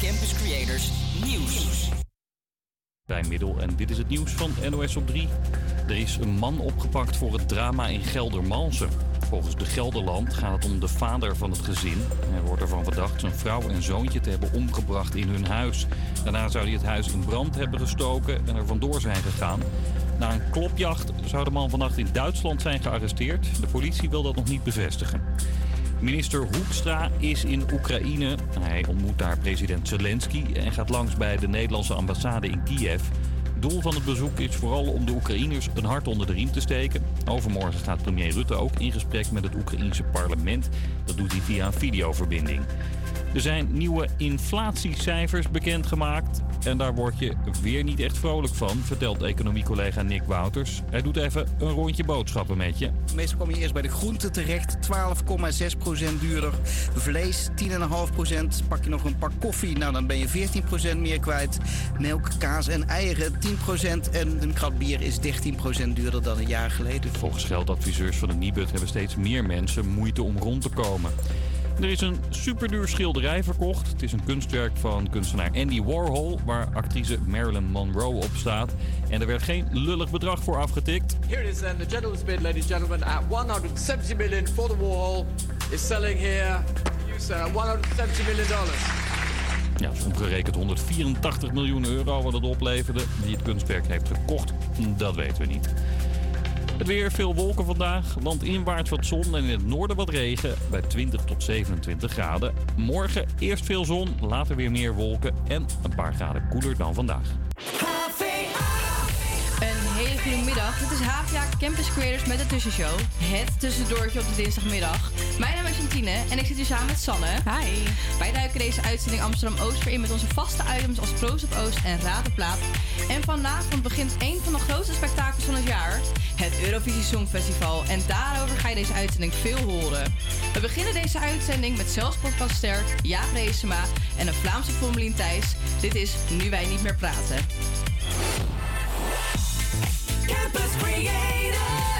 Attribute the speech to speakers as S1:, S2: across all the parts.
S1: Campus Creators Nieuws.
S2: Middel en dit is het nieuws van NOS op 3. Er is een man opgepakt voor het drama in Geldermalsen. Volgens de Gelderland gaat het om de vader van het gezin. Hij wordt ervan verdacht zijn vrouw en zoontje te hebben omgebracht in hun huis. Daarna zou hij het huis in brand hebben gestoken en er vandoor zijn gegaan. Na een klopjacht zou de man vannacht in Duitsland zijn gearresteerd. De politie wil dat nog niet bevestigen. Minister Hoekstra is in Oekraïne. Hij ontmoet daar president Zelensky en gaat langs bij de Nederlandse ambassade in Kiev. Doel van het bezoek is vooral om de Oekraïners een hart onder de riem te steken. Overmorgen gaat premier Rutte ook in gesprek met het Oekraïense parlement. Dat doet hij via een videoverbinding. Er zijn nieuwe inflatiecijfers bekendgemaakt. En daar word je weer niet echt vrolijk van, vertelt economiecollega Nick Wouters. Hij doet even een rondje boodschappen met je.
S3: Meestal kom je eerst bij de groenten terecht, 12,6% duurder. Vlees 10,5%. Pak je nog een pak koffie, nou dan ben je 14% meer kwijt. Melk, kaas en eieren 10%. En een krat bier is 13% duurder dan een jaar geleden.
S2: Volgens geldadviseurs van de Nibud hebben steeds meer mensen moeite om rond te komen. Er is een superduur schilderij verkocht. Het is een kunstwerk van kunstenaar Andy Warhol, waar actrice Marilyn Monroe op staat. En er werd geen lullig bedrag voor afgetikt.
S4: Here it is then, the gentleman's bid, ladies and gentlemen, at 170 million for the Warhol is selling here, you sir, 170 million dollars.
S2: Ja, dus omgerekend 184 miljoen euro wat het opleverde. Wie het kunstwerk heeft gekocht, dat weten we niet. Het weer, veel wolken vandaag. Landinwaarts wat zon en in het noorden wat regen. Bij 20 tot 27 graden. Morgen eerst veel zon, later weer meer wolken. En een paar graden koeler dan vandaag.
S5: Een hele goede middag. Dit is HVA Campus Creators met de Tussenshow. Het tussendoortje op de dinsdagmiddag. Mijn naam is Jantine en ik zit hier samen met Sanne.
S6: Hi.
S5: Wij duiken deze uitzending Amsterdam-Oost weer in met onze vaste items als Proost op Oost en Raad de Plaat. En vanavond begint een van de grootste spektakels van het jaar, het Eurovisie Songfestival. En daarover ga je deze uitzending veel horen. We beginnen deze uitzending met zelfs podcastster Jaap Reesema en een Vlaamse Formelien Thijs. Dit is Nu Wij Niet Meer Praten.
S1: Campus Creators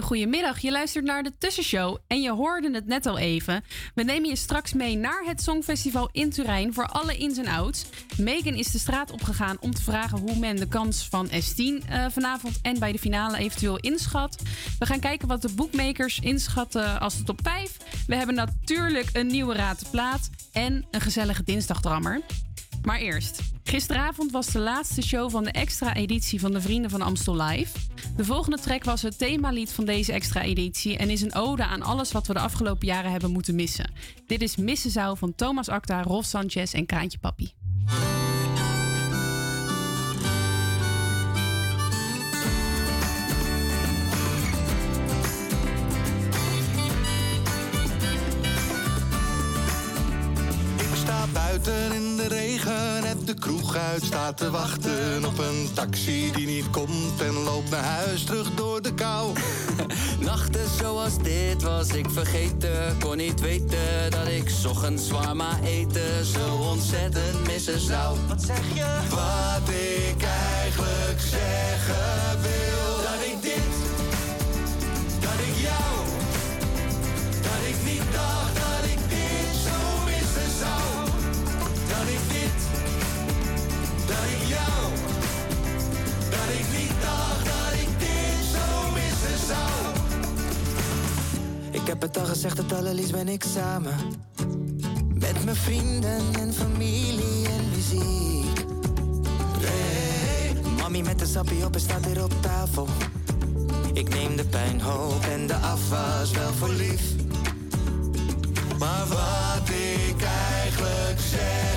S6: hele goede middag. Je luistert naar de Tussenshow en je hoorde het net al even. We nemen je straks mee naar het Songfestival in Turijn voor alle ins en outs. Megan is de straat opgegaan om te vragen hoe men de kans van S10 eh, vanavond en bij de finale eventueel inschat. We gaan kijken wat de bookmakers inschatten als de top 5. We hebben natuurlijk een nieuwe raad te plaat en een gezellige dinsdagdrammer. Maar eerst. Gisteravond was de laatste show van de extra editie van de Vrienden van Amstel Live. De volgende track was het themalied van deze extra editie en is een ode aan alles wat we de afgelopen jaren hebben moeten missen. Dit is Missen Zou van Thomas Acta, Rolf Sanchez en Kraantje Papi.
S7: De kroeg uit, sta te wachten op een taxi die niet komt en loop naar huis terug door de kou.
S8: Nachten zoals dit was ik vergeten. Kon niet weten dat ik 's ochtends zwaar eten zo ontzettend missen zou.
S7: Wat zeg je? Wat ik eigenlijk zeggen wil.
S9: Heb het al gezegd, het allerliefst ben ik samen. Met mijn vrienden en familie en muziek. Hey, mami met de sappie op en staat hier op tafel. Ik neem de pijnhoop en de afwas wel voor lief.
S7: Maar wat ik eigenlijk zeggen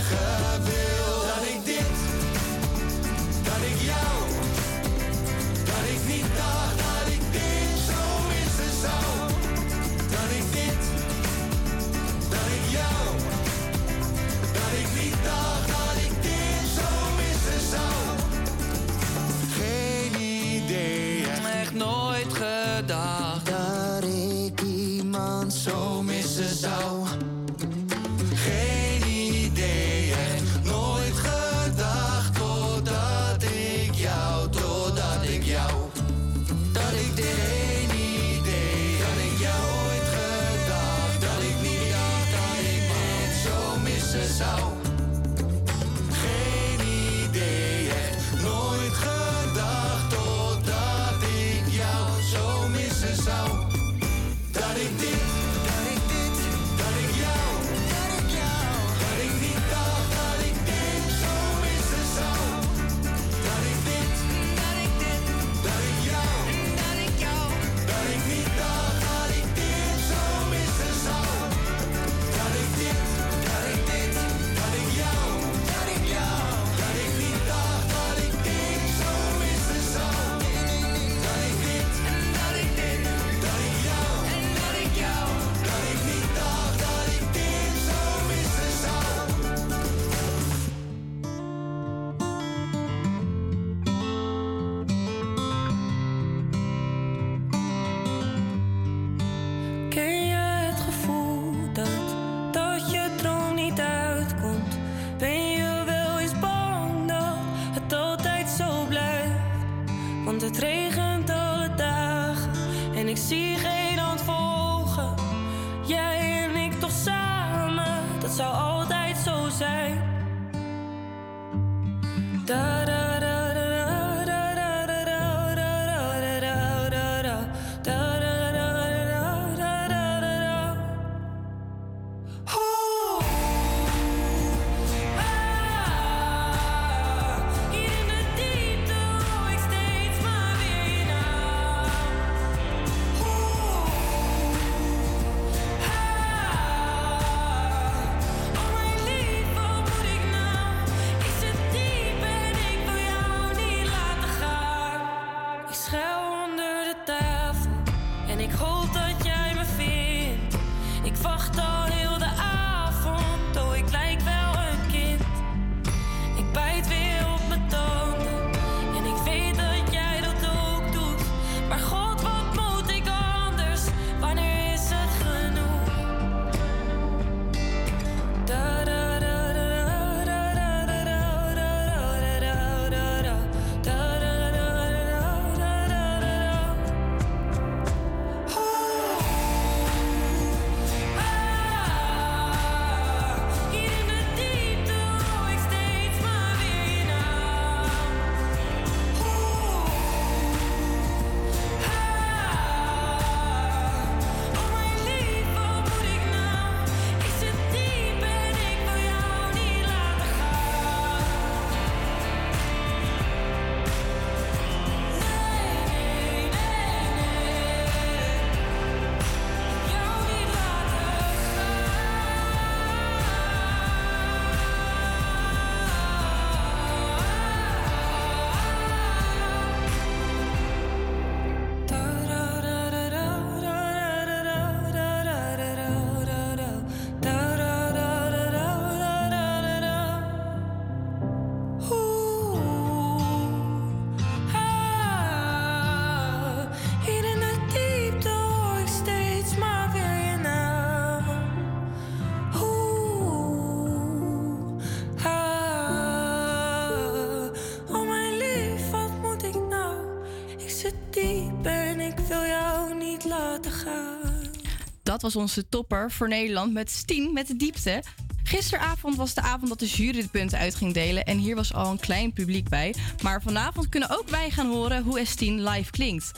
S5: was onze topper voor Nederland met Stien met de diepte. Gisteravond was de avond dat de jury de punten uit ging delen. En hier was al een klein publiek bij. Maar vanavond kunnen ook wij gaan horen hoe Estien live klinkt.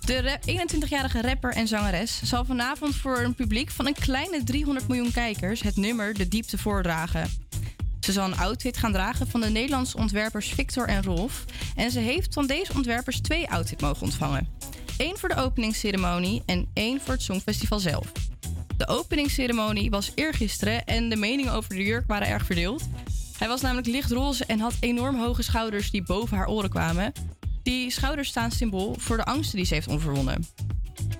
S5: De ra- 21-jarige rapper en zangeres zal vanavond voor een publiek van een kleine 300 miljoen kijkers het nummer De Diepte voordragen. Ze zal een outfit gaan dragen van de Nederlandse ontwerpers Victor en Rolf. En ze heeft van deze ontwerpers twee outfits mogen ontvangen. Eén voor de openingsceremonie en één voor het Songfestival zelf. De openingsceremonie was eergisteren en de meningen over de jurk waren erg verdeeld. Hij was namelijk lichtroze en had enorm hoge schouders die boven haar oren kwamen. Die schouders staan symbool voor de angsten die ze heeft overwonnen.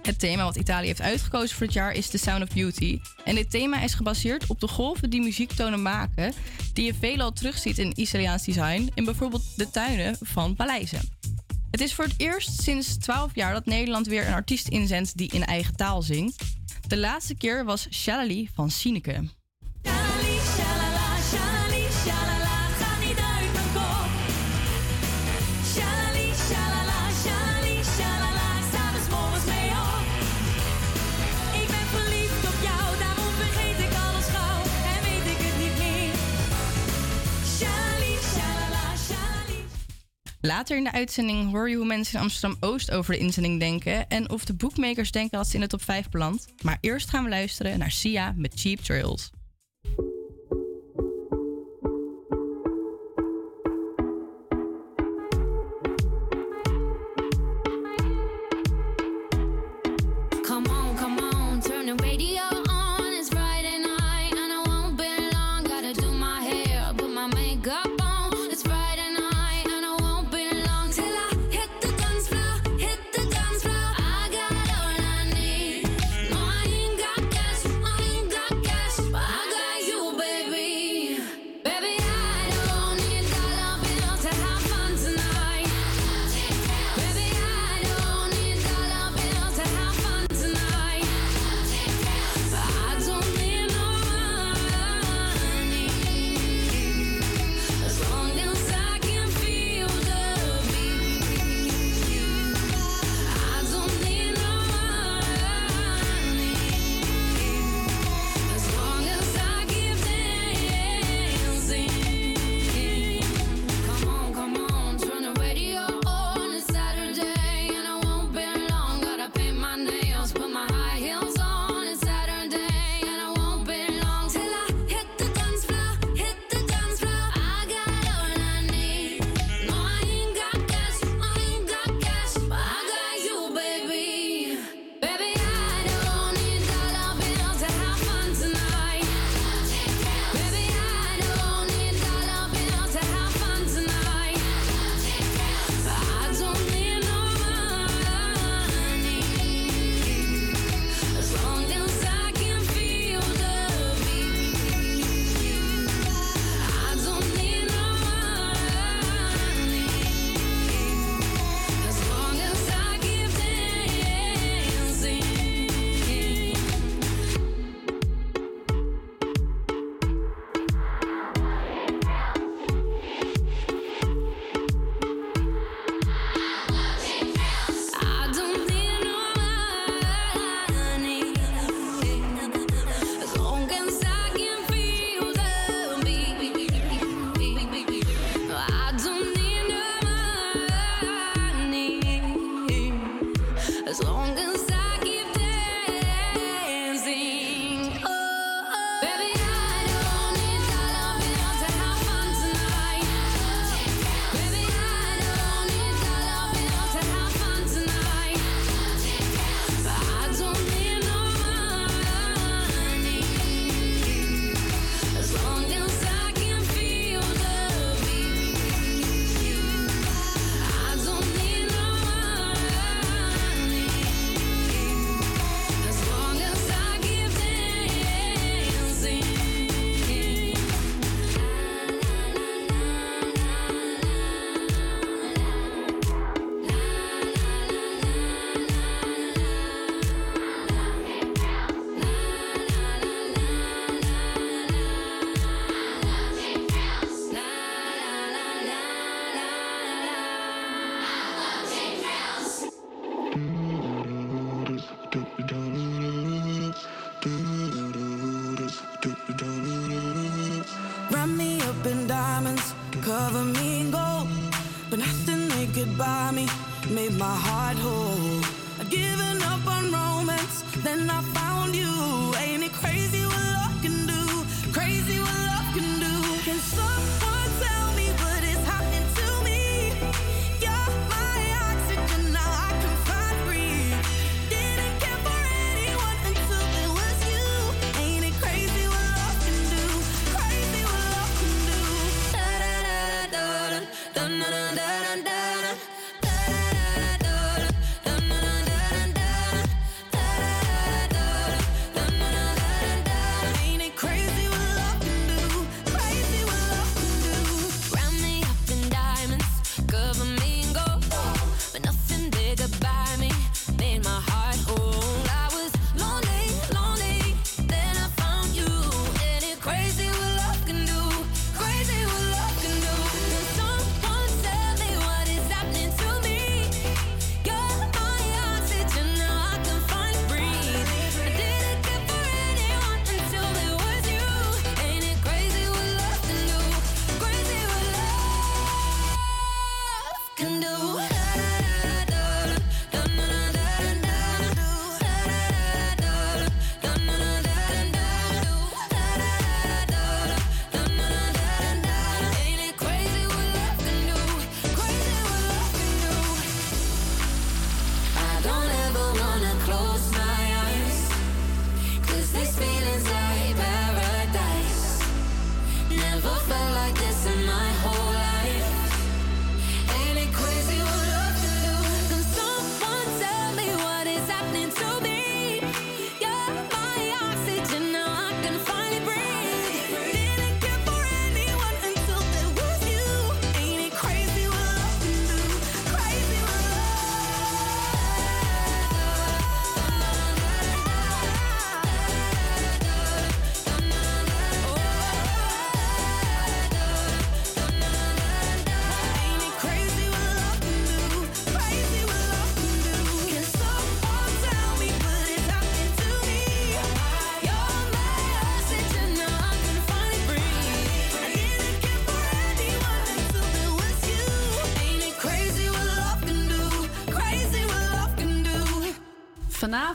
S5: Het thema wat Italië heeft uitgekozen voor het jaar is The Sound of Beauty. En dit thema is gebaseerd op de golven die muziektonen maken, die je veelal terugziet in Italiaans design, in bijvoorbeeld de tuinen van paleizen. Het is voor het eerst sinds 12 jaar dat Nederland weer een artiest inzendt die in eigen taal zingt. De laatste keer was Shalali van Sineke. Later in de uitzending hoor je hoe mensen in Amsterdam Oost over de inzending denken en of de boekmakers denken dat ze in de top 5 belandt. Maar eerst gaan we luisteren naar Sia met Cheap Trails.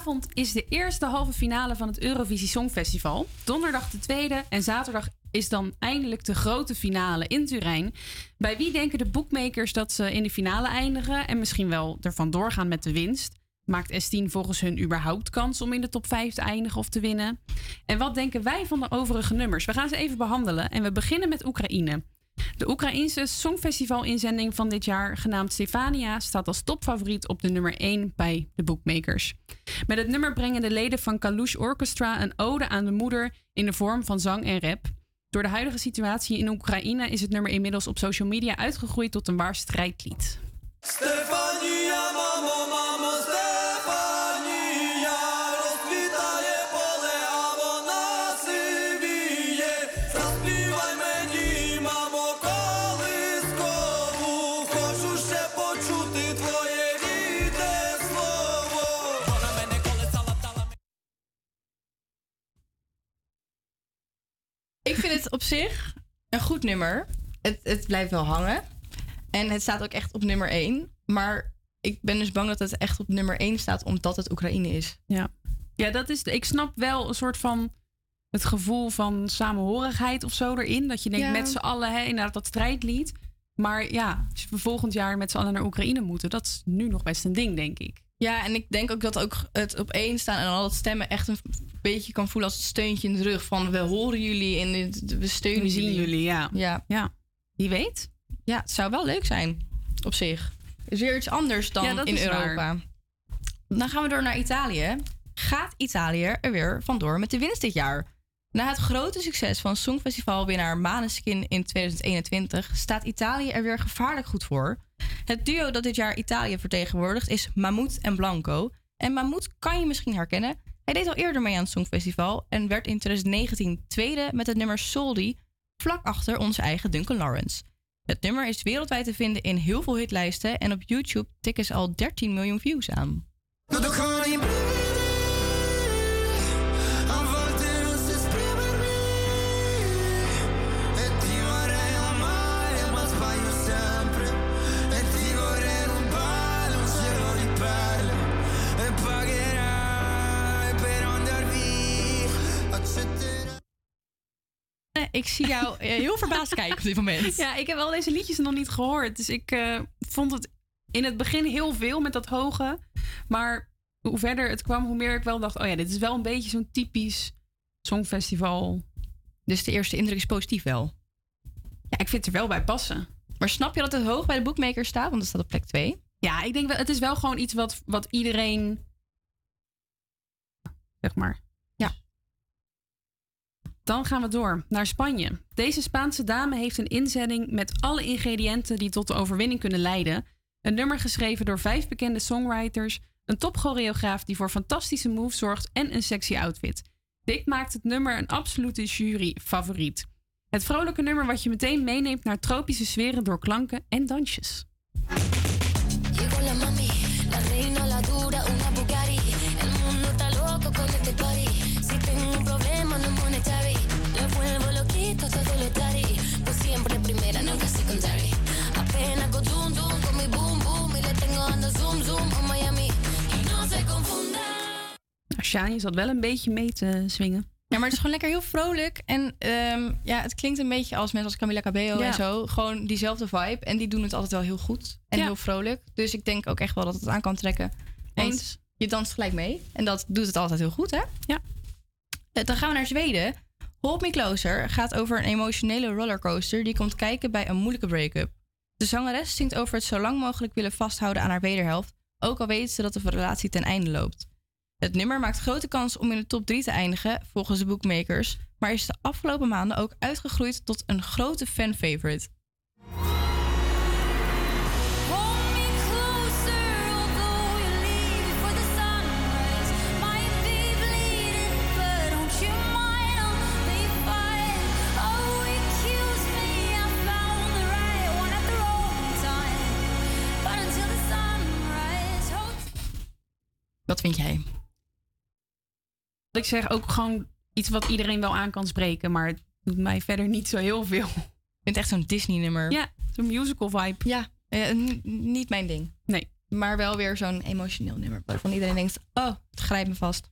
S6: Vanavond is de eerste halve finale van het Eurovisie Songfestival. Donderdag de tweede en zaterdag is dan eindelijk de grote finale in Turijn. Bij wie denken de bookmakers dat ze in de finale eindigen en misschien wel ervan doorgaan met de winst? Maakt S10 volgens hun überhaupt kans om in de top 5 te eindigen of te winnen? En wat denken wij van de overige nummers? We gaan ze even behandelen en we beginnen met Oekraïne. De Oekraïnse Songfestival-inzending van dit jaar, genaamd Stefania, staat als topfavoriet op de nummer 1 bij de bookmakers. Met het nummer brengen de leden van Kalush Orchestra een ode aan de moeder in de vorm van zang en rap. Door de huidige situatie in Oekraïne is het nummer inmiddels op social media uitgegroeid tot een waar strijdlied.
S5: Stefanie! Op zich een goed nummer. Het, het blijft wel hangen. En het staat ook echt op nummer 1. Maar ik ben dus bang dat het echt op nummer 1 staat omdat het Oekraïne is.
S6: Ja. Ja, dat is. Ik snap wel een soort van het gevoel van samenhorigheid of zo erin. Dat je denkt
S5: Ja.
S6: met z'n allen, hè, inderdaad dat strijdlied. Maar ja, als we volgend jaar met z'n allen naar Oekraïne moeten, dat is nu nog best een ding, denk ik.
S5: Ja, en ik denk ook dat ook het op één staan en al dat stemmen echt een beetje kan voelen als een steuntje in de rug. Van we horen jullie en we steunen
S6: We zien jullie, ja.
S5: Ja.
S6: ja. Wie weet?
S5: Ja, het zou wel leuk zijn op zich. Is weer iets anders dan
S6: Ja,
S5: in
S6: waar.
S5: Europa. Dan gaan we door naar Italië. Gaat Italië er weer vandoor met de winst dit jaar? Na het grote succes van Songfestivalwinnaar Maneskin in 2021 staat Italië er weer gevaarlijk goed voor. Het duo dat dit jaar Italië vertegenwoordigt is Mahmoud en Blanco. En Mahmoud kan je misschien herkennen. Hij deed al eerder mee aan het Songfestival en werd in 2019 tweede met het nummer Soldi, vlak achter onze eigen Duncan Lawrence. Het nummer is wereldwijd te vinden in heel veel hitlijsten en op YouTube tikken ze al 13 miljoen views aan. Ik zie jou eh, heel verbaasd kijken op dit moment.
S6: Ja, ik heb al deze liedjes nog niet gehoord. Dus ik eh, vond het in het begin heel veel met dat hoge. Maar hoe verder het kwam, hoe meer ik wel dacht... oh ja, dit is wel een beetje zo'n typisch songfestival.
S5: Dus de eerste indruk is positief wel?
S6: Ja, ik vind het er wel bij passen.
S5: Maar snap je dat het hoog bij de bookmaker staat? Want het staat op plek 2.
S6: Ja, ik denk wel, het is wel gewoon iets wat, wat iedereen... Zeg maar. Dan gaan we door naar Spanje. Deze Spaanse dame heeft een inzending met alle ingrediënten die tot de overwinning kunnen leiden. Een nummer geschreven door vijf bekende songwriters, een topchoreograaf die voor fantastische moves zorgt en een sexy outfit. Dit maakt het nummer een absolute jury-favoriet. Het vrolijke nummer wat je meteen meeneemt naar tropische sferen door klanken en dansjes. Nou, Shani zat wel een beetje mee te zwingen.
S5: Ja, maar het is gewoon lekker heel vrolijk. En ehm, ja, het klinkt een beetje als mensen als Camila Cabello
S6: Ja.
S5: en zo. Gewoon diezelfde vibe. En die doen het altijd wel heel goed. En
S6: Ja.
S5: heel vrolijk. Dus ik denk ook echt wel dat het aan kan trekken. Want
S6: Eens.
S5: je danst gelijk mee. En dat doet het altijd heel goed, hè?
S6: Ja.
S5: Eh, Dan gaan we naar Zweden. Hold Me Closer gaat over een emotionele rollercoaster... die komt kijken bij een moeilijke break-up. De zangeres zingt over het zo lang mogelijk willen vasthouden aan haar wederhelft... ook al weet ze dat de relatie ten einde loopt. Het nummer maakt grote kans om in de top 3 te eindigen, volgens de bookmakers, maar is de afgelopen maanden ook uitgegroeid tot een grote fan-favorite.
S10: Oh,
S5: Wat vind jij?
S6: Ik zeg ook gewoon iets wat iedereen wel aan kan spreken, maar het doet mij verder niet zo heel veel.
S5: Ik vind het echt zo'n Disney-nummer.
S6: Ja, zo'n musical vibe.
S5: Ja, eh, niet mijn ding.
S6: Nee.
S5: Maar wel weer zo'n emotioneel nummer, waarvan iedereen denkt, oh, het grijpt me vast.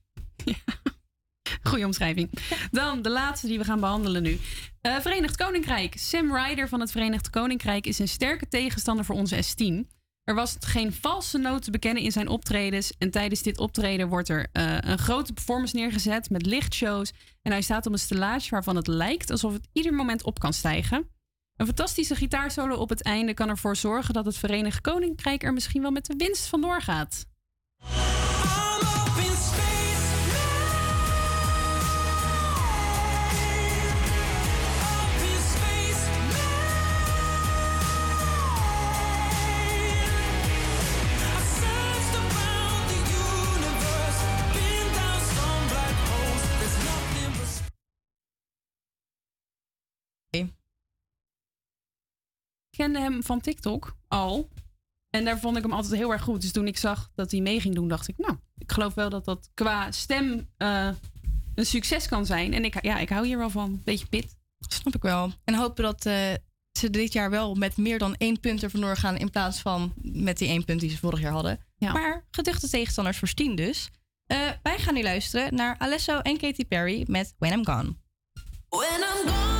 S6: Goeie omschrijving. Dan de laatste die we gaan behandelen nu. Eh, Verenigd Koninkrijk. Sam Ryder van het Verenigd Koninkrijk is een sterke tegenstander voor onze S10. Er was geen valse noot te bekennen in zijn optredens. En tijdens dit optreden wordt er eh, een grote performance neergezet met lichtshows. En hij staat op een stellage waarvan het lijkt alsof het ieder moment op kan stijgen. Een fantastische gitaarsolo op het einde kan ervoor zorgen dat het Verenigd Koninkrijk er misschien wel met de winst vandoor gaat. Kende hem van TikTok al. En daar vond ik hem altijd heel erg goed. Dus toen ik zag dat hij mee ging doen, dacht ik, nou, ik geloof wel dat dat qua stem eh, een succes kan zijn. En ik, ja, ik hou hier wel van. Beetje pit.
S5: Snap ik wel. En hopen dat eh, ze dit jaar wel met meer dan één punt er vandoor gaan... in plaats van met die één punt die ze vorig jaar hadden. Maar geduchte tegenstanders voor Steen dus. Eh, wij gaan nu luisteren naar Alesso en Katy Perry met When I'm Gone.
S10: When I'm gone,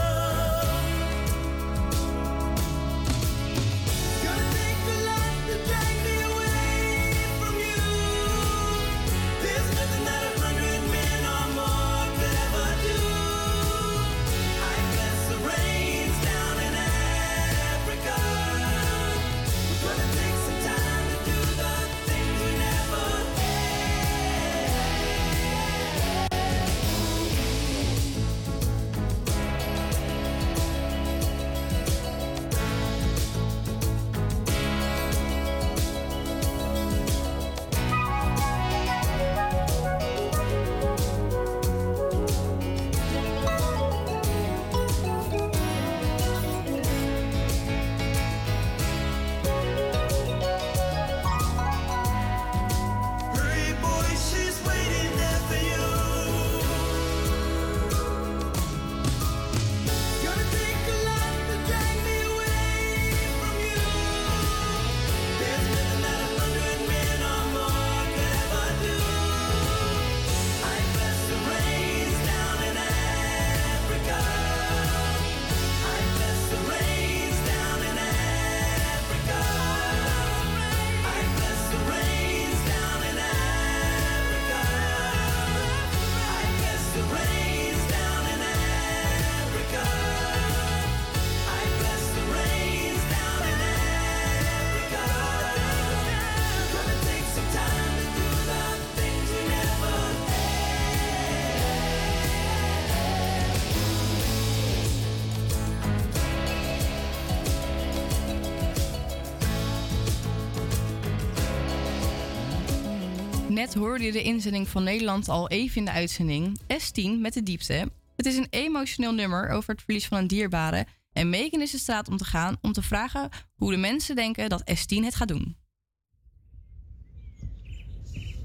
S5: Net hoorde je de inzending van Nederland al even in de uitzending. S10 met de diepte. Het is een emotioneel nummer over het verlies van een dierbare. En Megan is in staat om te gaan om te vragen hoe de mensen denken dat S10 het gaat doen.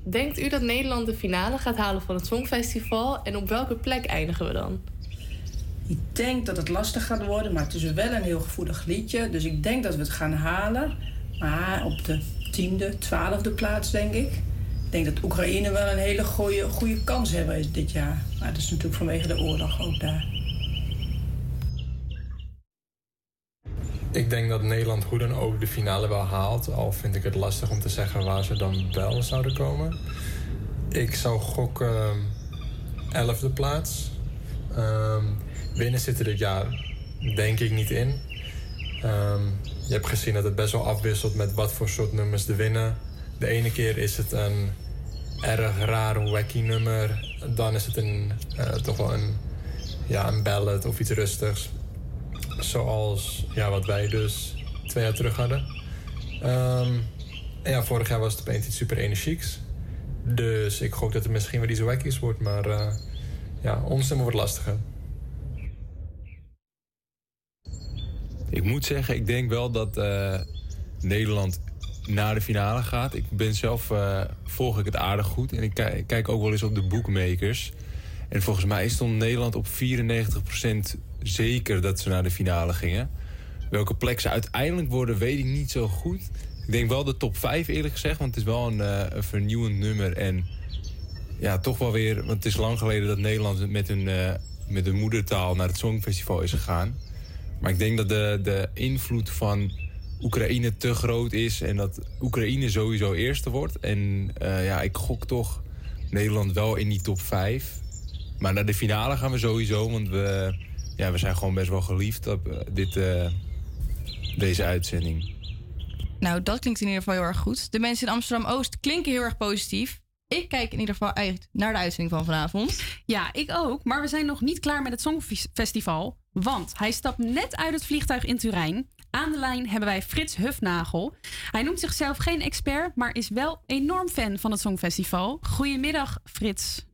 S11: Denkt u dat Nederland de finale gaat halen van het Songfestival? En op welke plek eindigen we dan?
S12: Ik denk dat het lastig gaat worden, maar het is wel een heel gevoelig liedje. Dus ik denk dat we het gaan halen. Maar op de tiende, twaalfde plaats, denk ik. Ik denk dat Oekraïne wel een hele goede, goede kans hebben dit jaar. Maar dat is natuurlijk vanwege de oorlog ook daar.
S13: Ik denk dat Nederland hoe dan ook de finale wel haalt. Al vind ik het lastig om te zeggen waar ze dan wel zouden komen. Ik zou gokken 11e plaats. Ehm winnen zit er dit jaar denk ik niet in. Ehm, je hebt gezien dat het best wel afwisselt met wat voor soort nummers er winnen. De ene keer is het een erg raar, wacky nummer. Dan is het een, eh, toch wel een, ja, een ballad of iets rustigs. Zoals ja, wat wij dus twee jaar terug hadden. Ehm, ja, vorig jaar was het opeens iets super energieks. Dus ik gok dat het misschien weer iets wackies wordt. Maar eh, ja, onstemmen wordt lastiger.
S14: Ik moet zeggen, ik denk wel dat eh, Nederland naar de finale gaat. Ik ben zelf, eh, volg ik het aardig goed. En ik ki- kijk ook wel eens op de bookmakers. En volgens mij stond Nederland op 94% zeker dat ze naar de finale gingen. Welke plek ze uiteindelijk worden, weet ik niet zo goed. Ik denk wel de top 5 eerlijk gezegd, want het is wel een, eh, een vernieuwend nummer. En ja, toch wel weer, want het is lang geleden dat Nederland met hun, eh, met hun moedertaal naar het Songfestival is gegaan. Maar ik denk dat de, de invloed van Oekraïne te groot is en dat Oekraïne sowieso eerste wordt. En eh, ja, ik gok toch Nederland wel in die top 5. Maar naar de finale gaan we sowieso, want we, ja, we zijn gewoon best wel geliefd op eh, dit, eh, deze uitzending.
S15: Nou, dat klinkt in ieder geval heel erg goed. De mensen in Amsterdam-Oost klinken heel erg positief. Ik kijk in ieder geval uit naar de uitzending van vanavond.
S6: Ja, ik ook. Maar we zijn nog niet klaar met het Songfestival. Want hij stapt net uit het vliegtuig in Turijn. Aan de lijn hebben wij Frits Hufnagel. Hij noemt zichzelf geen expert, maar is wel enorm fan van het Songfestival. Goedemiddag, Frits.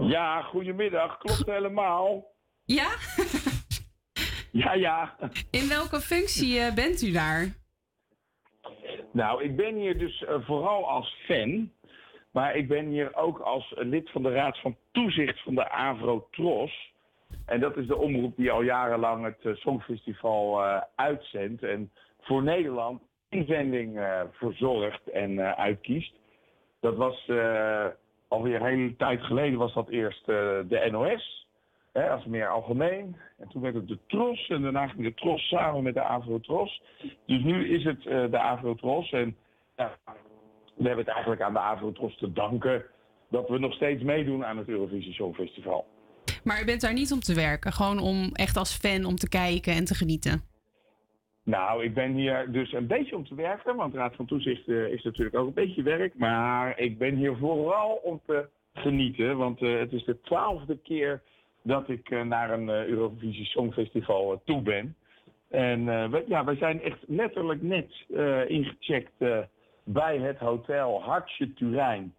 S16: Ja, goedemiddag. Klopt helemaal.
S6: Ja?
S16: Ja, ja.
S6: In welke functie eh, bent u daar?
S16: Nou, ik ben hier dus eh, vooral als fan. Maar ik ben hier ook als eh, lid van de Raad van Toezicht van de Avro-Tros. En dat is de omroep die al jarenlang het eh, Songfestival eh, uitzendt. En voor Nederland inzending eh, verzorgt en uitkiest. Dat was alweer een hele tijd geleden was dat eerst de NOS. Hè, als meer algemeen. En toen werd het de Tros. En daarna ging de Tros samen met de Avro-Tros. Dus nu is het de Avro-Tros. En ja, we hebben het eigenlijk aan de Avro-Tros te danken... dat we nog steeds meedoen aan het Eurovisie Songfestival.
S6: Maar u bent daar niet om te werken, gewoon om echt als fan om te kijken en te genieten.
S16: Nou, ik ben hier dus een beetje om te werken, want Raad van Toezicht eh, is natuurlijk ook een beetje werk. Maar ik ben hier vooral om te genieten, want eh, het is de twaalfde keer dat ik eh, naar een Eurovisie Songfestival toe ben. En we, ja, wij zijn echt letterlijk net ingecheckt bij het hotel Hartje Turijn.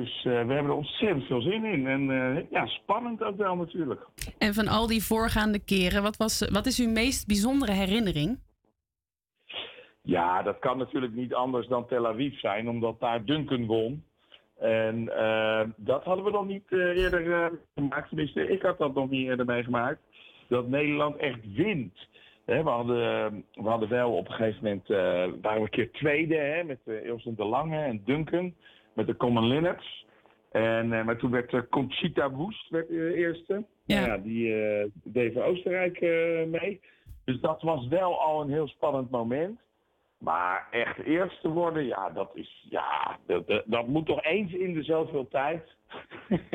S16: Dus eh, we hebben er ontzettend veel zin in. En eh, ja, spannend ook wel natuurlijk.
S6: En van al die voorgaande keren, wat, was, wat is uw meest bijzondere herinnering?
S16: Ja, dat kan natuurlijk niet anders dan Tel Aviv zijn, omdat daar Duncan won. En eh, dat hadden we nog niet eerder gemaakt. Tenminste, ik had dat nog niet eerder meegemaakt. Dat Nederland echt wint. We, hadden, we hadden wel op een gegeven moment, waren we een keer tweede hè, met uh, Ilse de Lange en Duncan. Met de Common Linnets. En, eh, maar toen werd eh, Conchita Woest werd, eh, eerste.
S6: Ja.
S16: Nou ja, die deed voor Oostenrijk mee. Dus dat was wel al een heel spannend moment. Maar echt eerste worden, ja, dat is, ja, dat, dat, dat moet toch eens in de zoveel tijd.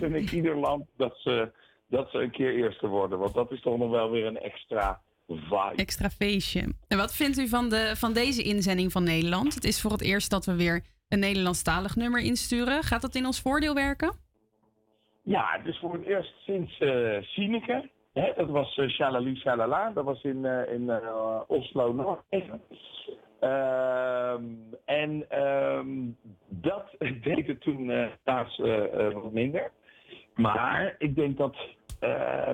S16: Vind ik ieder land dat ze, dat ze een keer eerste worden. Want dat is toch nog wel weer een extra vibe.
S6: Extra feestje. En wat vindt u van, de, van deze inzending van Nederland? Het is voor het eerst dat we weer een Nederlandstalig nummer insturen. Gaat dat in ons voordeel werken?
S16: Ja, is voor het eerst sinds eh Sineke. Hè, dat was eh, Shalali Shalala. Dat was in, eh, in Oslo, Noorwegen. Ehm, en ehm, dat deed het toen eh, wat minder. Maar ik denk dat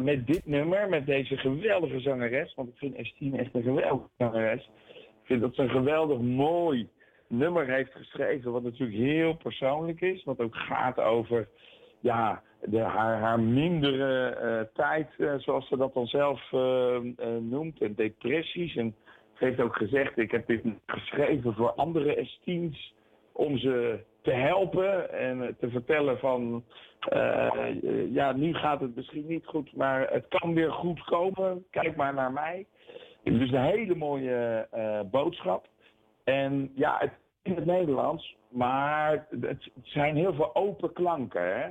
S16: met dit nummer, met deze geweldige zangeres... want ik vind Estine echt een geweldige zangeres... ik vind dat ze een geweldig mooi nummer heeft geschreven... wat natuurlijk heel persoonlijk is. Wat ook gaat over ja, de, haar, haar mindere eh, tijd, eh, zoals ze dat dan zelf eh, noemt, en depressies. En ze heeft ook gezegd, ik heb dit geschreven voor andere esteens om ze te helpen en te vertellen van, ja, nu gaat het misschien niet goed, maar het kan weer goed komen. Kijk maar naar mij. Dus een hele mooie boodschap. En ja, het in het Nederlands, maar het zijn heel veel open klanken. Hè?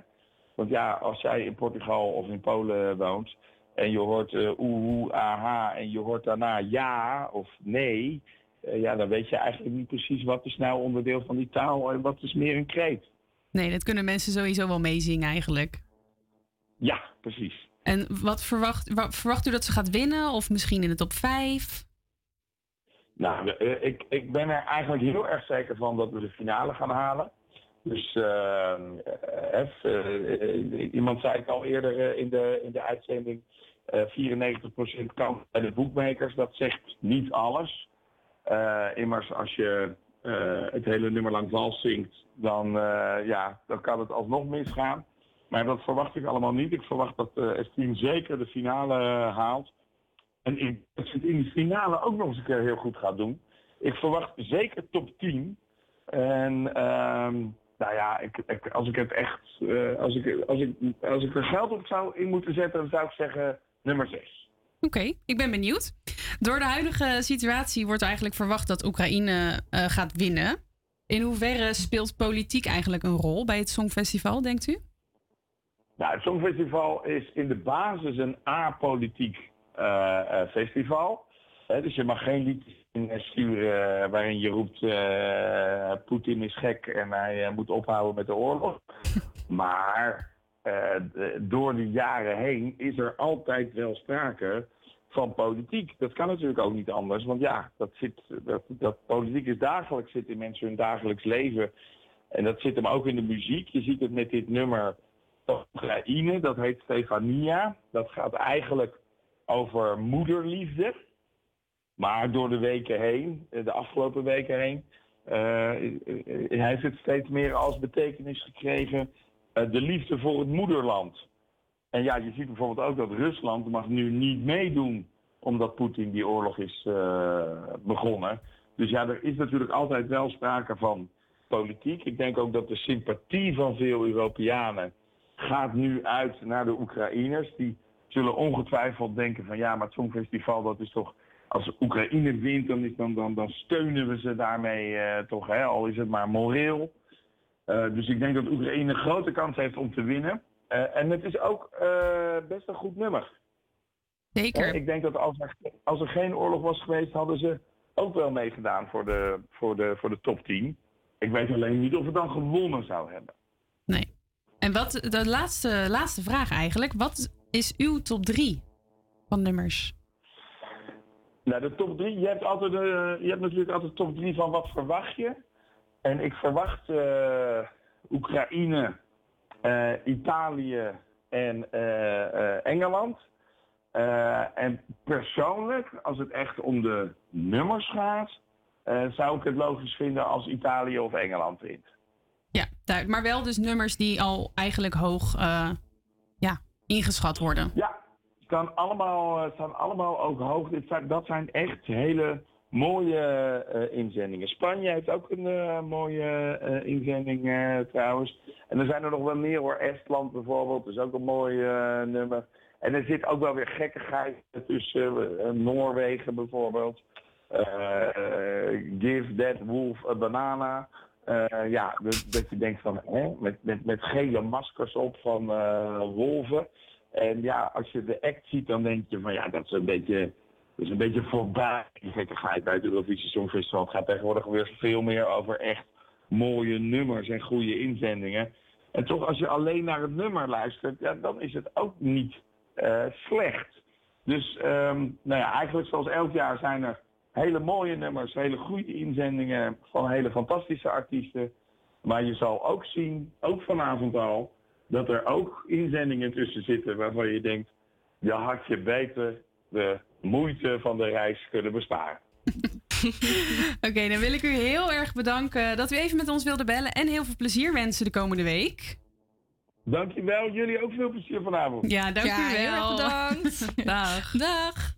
S16: Want ja, als jij in Portugal of in Polen woont en je hoort eh oeh, oeh, aha en je hoort daarna ja of nee, eh, ja, dan weet je eigenlijk niet precies wat is nou onderdeel van die taal en wat is meer een kreet.
S6: Nee, dat kunnen mensen sowieso wel meezingen eigenlijk.
S16: Ja, precies.
S6: En wat verwacht, wa- verwacht u dat ze gaat winnen? Of misschien in de top 5?
S16: Nou, eh, ik, ik ben er eigenlijk heel erg zeker van dat we de finale gaan halen. Dus eh, eh, eh, eh, iemand zei het al eerder in, de, in de uitzending. eh 94% kans bij de boekmakers. Dat zegt niet alles. Immers, als je het hele nummer lang vals zingt, dan, ja, dan kan het alsnog misgaan. Maar dat verwacht ik allemaal niet. Ik verwacht dat eh Estine zeker de finale haalt. En ik, dat ze het in die finale ook nog eens een keer heel goed gaat doen. Ik verwacht zeker top 10. En ehm, nou ja, ik, ik, als ik het echt, eh, als, ik, als, ik, als ik er geld op zou in moeten zetten, dan zou ik zeggen nummer 6.
S6: Oké, ik ben benieuwd. Door de huidige situatie wordt eigenlijk verwacht dat Oekraïne eh, gaat winnen. In hoeverre speelt politiek eigenlijk een rol bij het Songfestival, denkt u?
S16: Nou, het Songfestival is in de basis een apolitiek festival. Hè, dus je mag geen liedjes eh, sturen eh, waarin je roept eh, Poetin is gek en hij eh, moet ophouden met de oorlog. Maar eh, de- door de jaren heen is er altijd wel sprake van politiek. Dat kan natuurlijk ook niet anders, want ja, dat, zit, dat, dat politiek is dagelijks, zit in mensen hun dagelijks leven. En dat zit hem ook in de muziek. Je ziet het met dit nummer Oekraïne, dat heet Stefania. Dat gaat eigenlijk over moederliefde. Maar door de weken heen, eh, de afgelopen weken heen, eh, heeft het steeds meer als betekenis gekregen de liefde voor het moederland. En ja, je ziet bijvoorbeeld ook dat Rusland mag nu niet meedoen omdat Poetin die oorlog is begonnen. Dus ja, er is natuurlijk altijd wel sprake van politiek. Ik denk ook dat de sympathie van veel Europeanen gaat nu uit naar de Oekraïners. Die zullen ongetwijfeld denken van ja, maar het Songfestival dat is toch... Als Oekraïne wint, dan, is, dan, dan, dan steunen we ze daarmee eh, toch, hè? al is het maar moreel. Eh, dus ik denk dat Oekraïne een grote kans heeft om te winnen. Eh, en het is ook best een goed nummer.
S6: Zeker.
S16: ik denk dat als er, als er geen oorlog was geweest, hadden ze ook wel meegedaan voor de, voor de, voor de top 10. Ik weet alleen niet of het dan gewonnen zou hebben.
S6: En wat, de laatste, laatste vraag eigenlijk. Wat is uw top 3 van nummers?
S16: Nou, de top 3, je hebt, altijd, eh, je hebt natuurlijk altijd top 3 van wat verwacht je. En ik verwacht eh, Oekraïne, eh, Italië en Engeland. En persoonlijk, als het echt om de nummers gaat, zou ik het logisch vinden als Italië of Engeland wint.
S6: Ja. Maar wel dus nummers die al eigenlijk hoog ja, ingeschat worden.
S16: Ja, staan allemaal, eh, staan allemaal ook hoog. Dat zijn echt hele mooie eh, inzendingen. Spanje heeft ook een eh, mooie inzending trouwens. En er zijn er nog wel meer hoor. Estland bijvoorbeeld is ook een mooi nummer. En er zit ook wel weer gekkigheid tussen. Noorwegen bijvoorbeeld. Give that wolf a banana. Eh, ja, dat, dat je denkt van, hè, met, met, met gele maskers op van eh, wolven. En ja, als je de act ziet, dan denk je van, ja, dat is een beetje, is een beetje voorbij. Die gekkigheid bij het Eurovisie Songfestival. Het gaat tegenwoordig weer veel meer over echt mooie nummers en goede inzendingen. En toch, als je alleen naar het nummer luistert, ja, dan is het ook niet eh, slecht. Dus ehm, nou ja, eigenlijk zoals elk jaar zijn er hele mooie nummers, hele goede inzendingen van hele fantastische artiesten. Maar je zal ook zien, ook vanavond al, dat er ook inzendingen tussen zitten waarvan je denkt, je had je beter de moeite van de reis kunnen besparen.
S6: Oké, dan wil ik u heel erg bedanken dat u even met ons wilde bellen. En heel veel plezier wensen de komende week.
S16: Dankjewel, jullie ook veel plezier vanavond.
S6: Ja, dank
S15: Ja,
S6: u wel.
S15: heel erg bedankt.
S6: Dag.
S15: Dag.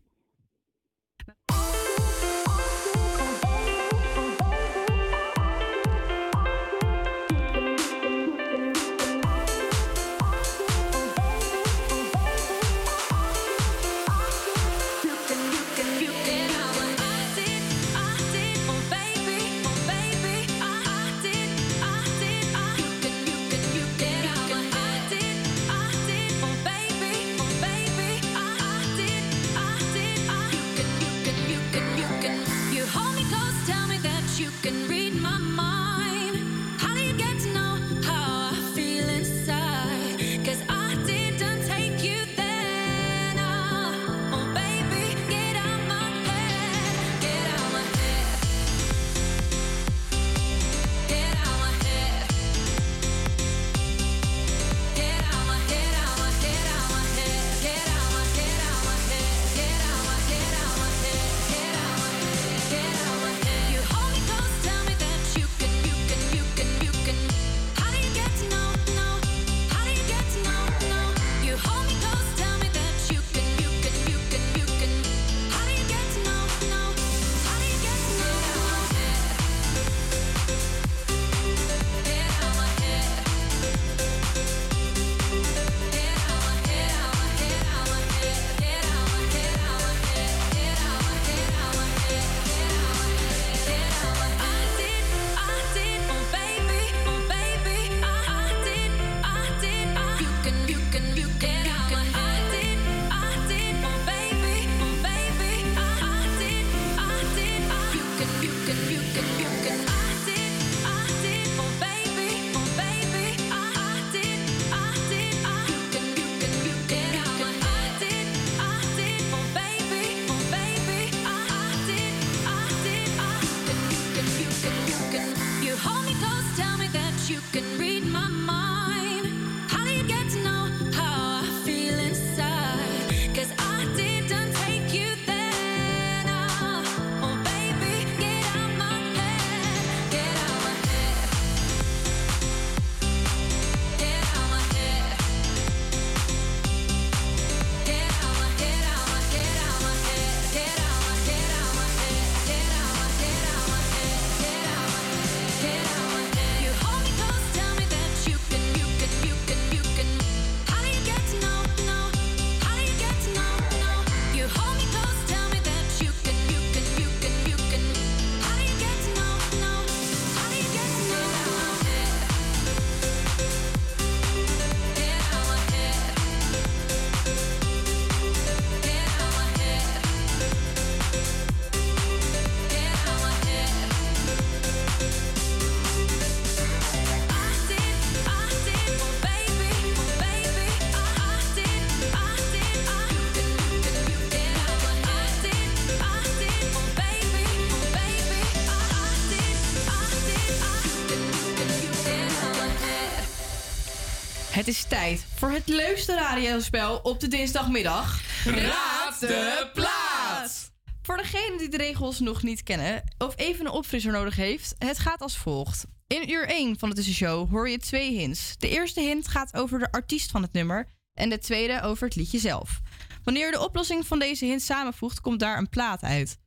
S5: Het is tijd voor het leukste radiospel op de dinsdagmiddag.
S17: Raad de plaat!
S5: Voor degene die de regels nog niet kennen of even een opfrisser nodig heeft, het gaat als volgt. In uur 1 van de tussenshow hoor je twee hints. De eerste hint gaat over de artiest van het nummer en de tweede over het liedje zelf. Wanneer je de oplossing van deze hints samenvoegt, komt daar een plaat uit.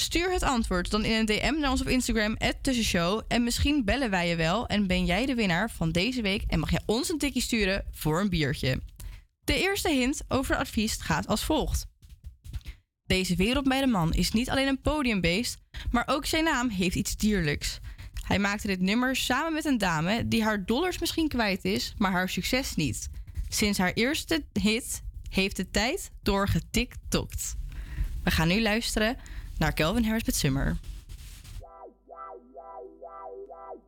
S5: Stuur het antwoord dan in een DM naar ons op Instagram, tussenshow. En misschien bellen wij je wel en ben jij de winnaar van deze week en mag jij ons een tikje sturen voor een biertje. De eerste hint over het advies gaat als volgt. Deze wereldmeidenman is niet alleen een podiumbeest, maar ook zijn naam heeft iets dierlijks. Hij maakte dit nummer samen met een dame die haar dollars misschien kwijt is, maar haar succes niet. Sinds haar eerste hit heeft de tijd doorgetiktokt. We gaan nu luisteren naar Calvin Harris met Summer.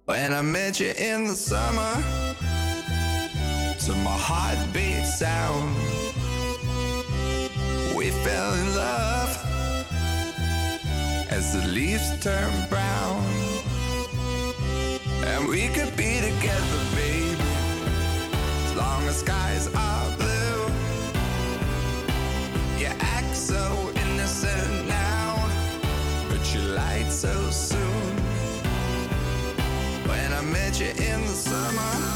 S1: When I met you in the summer, to my heartbeat sound, we fell in love as the leaves turn brown, and we could be together, baby, as long as skies are blue. You act so I met you in the summer.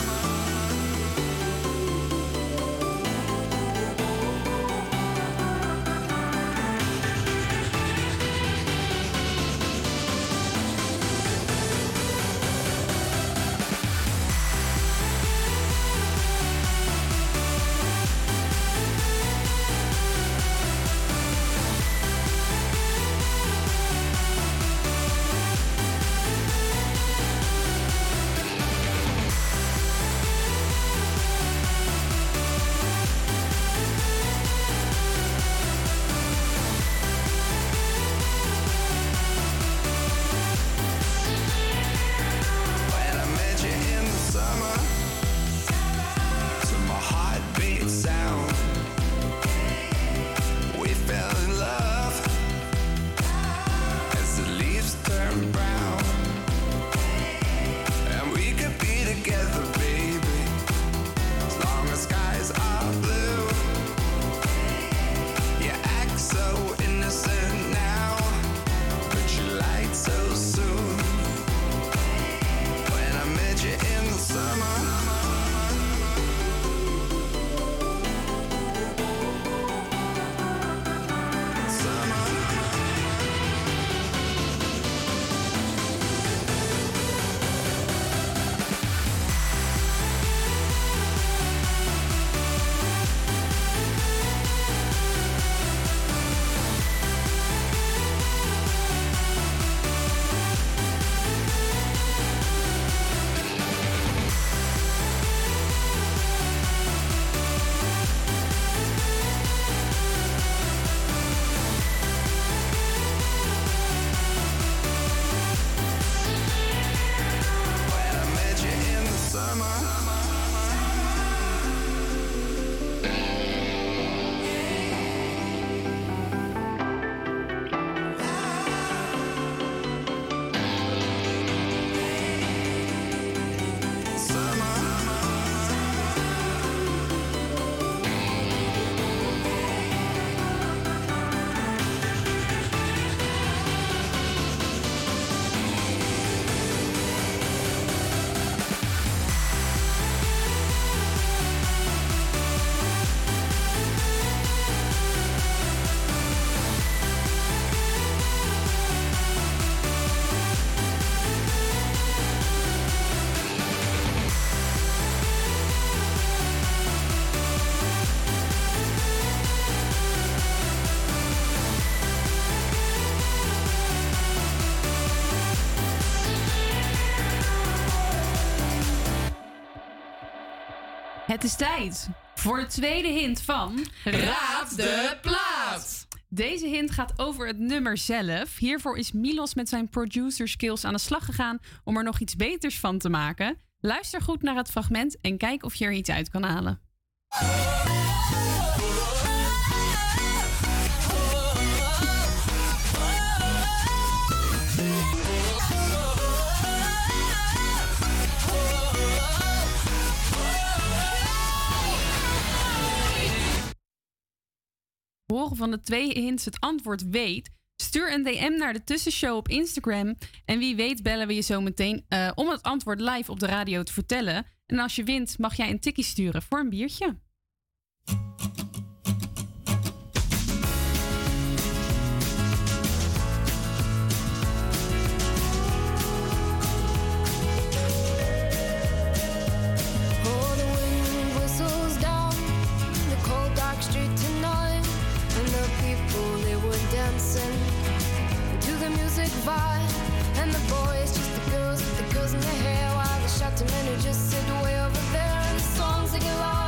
S6: Het is tijd voor de tweede hint van...
S17: Raad de plaat!
S6: Deze hint gaat over het nummer zelf. Hiervoor is Milos met zijn producer skills aan de slag gegaan om er nog iets beters van te maken. Luister goed naar het fragment en kijk of je er iets uit kan halen. van de twee hints het antwoord weet, stuur een DM naar de tussenshow op Instagram. En wie weet bellen we je zo meteen eh, om het antwoord live op de radio te vertellen. En als je wint, mag jij een tikkie sturen voor een biertje.
S18: like Vod and the boys, just the girls with the girls in their hair. While the shot men who just sit way over there, and the songs they get
S15: loud.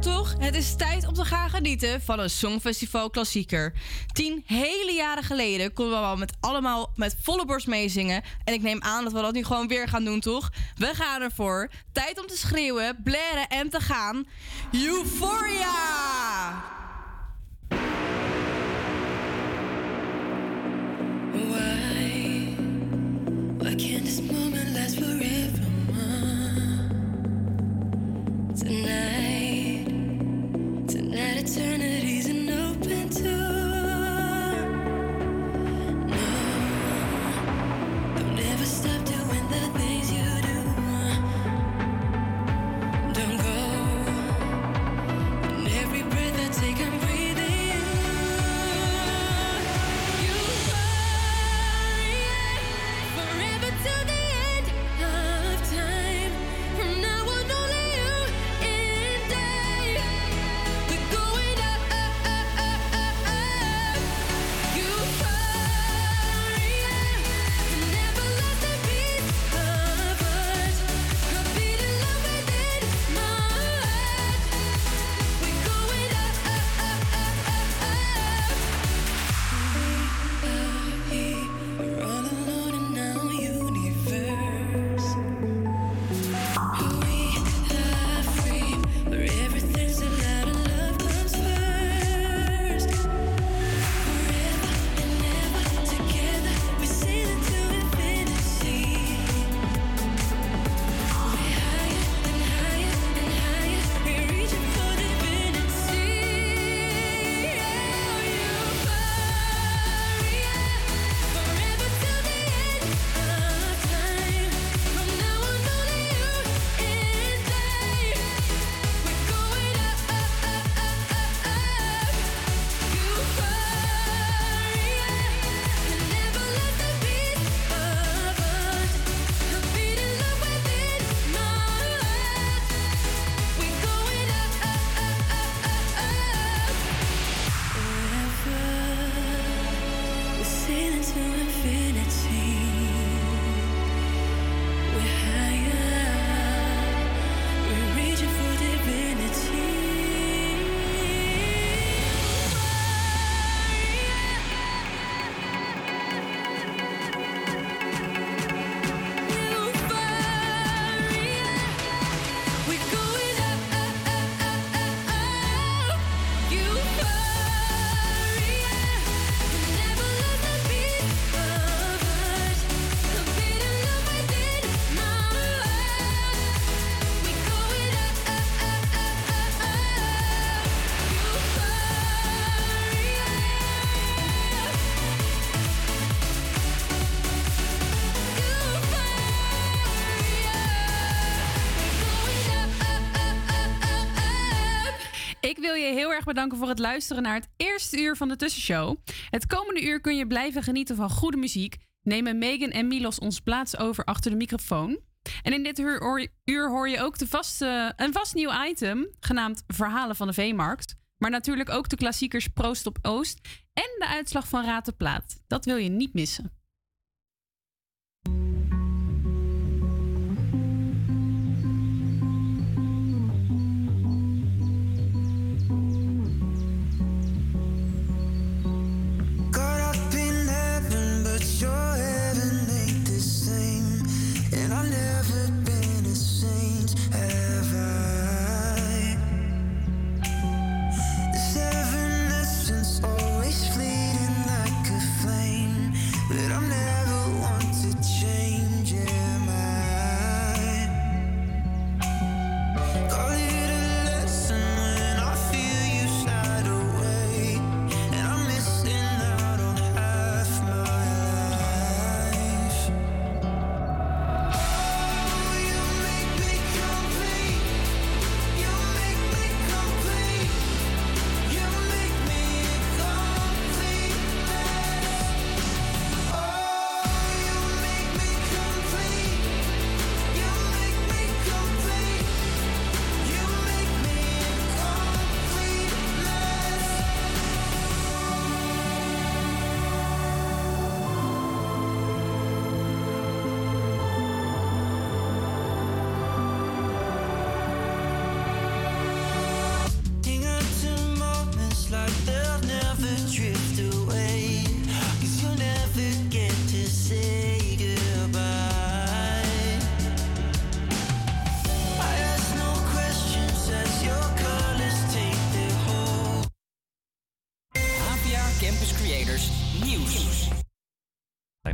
S15: Toch? Het is tijd om te gaan genieten van een Songfestival klassieker. Tien hele jaren geleden konden we al met allemaal met volle borst meezingen. En ik neem aan dat we dat nu gewoon weer gaan doen, toch? We gaan ervoor. Tijd om te schreeuwen, blaren en te gaan. Euphoria!
S10: Why? This moment last
S1: turning erg bedanken voor het luisteren naar het eerste uur van de Tussenshow. Het komende uur kun je blijven genieten van goede muziek. Nemen Megan en Milos ons plaats over achter de microfoon. En in dit uur hoor je, ook de vaste, een vast nieuw item, genaamd Verhalen van de Veemarkt. Maar natuurlijk ook de klassiekers Proost op Oost en de uitslag van Raad de Plaat. Dat wil je niet missen.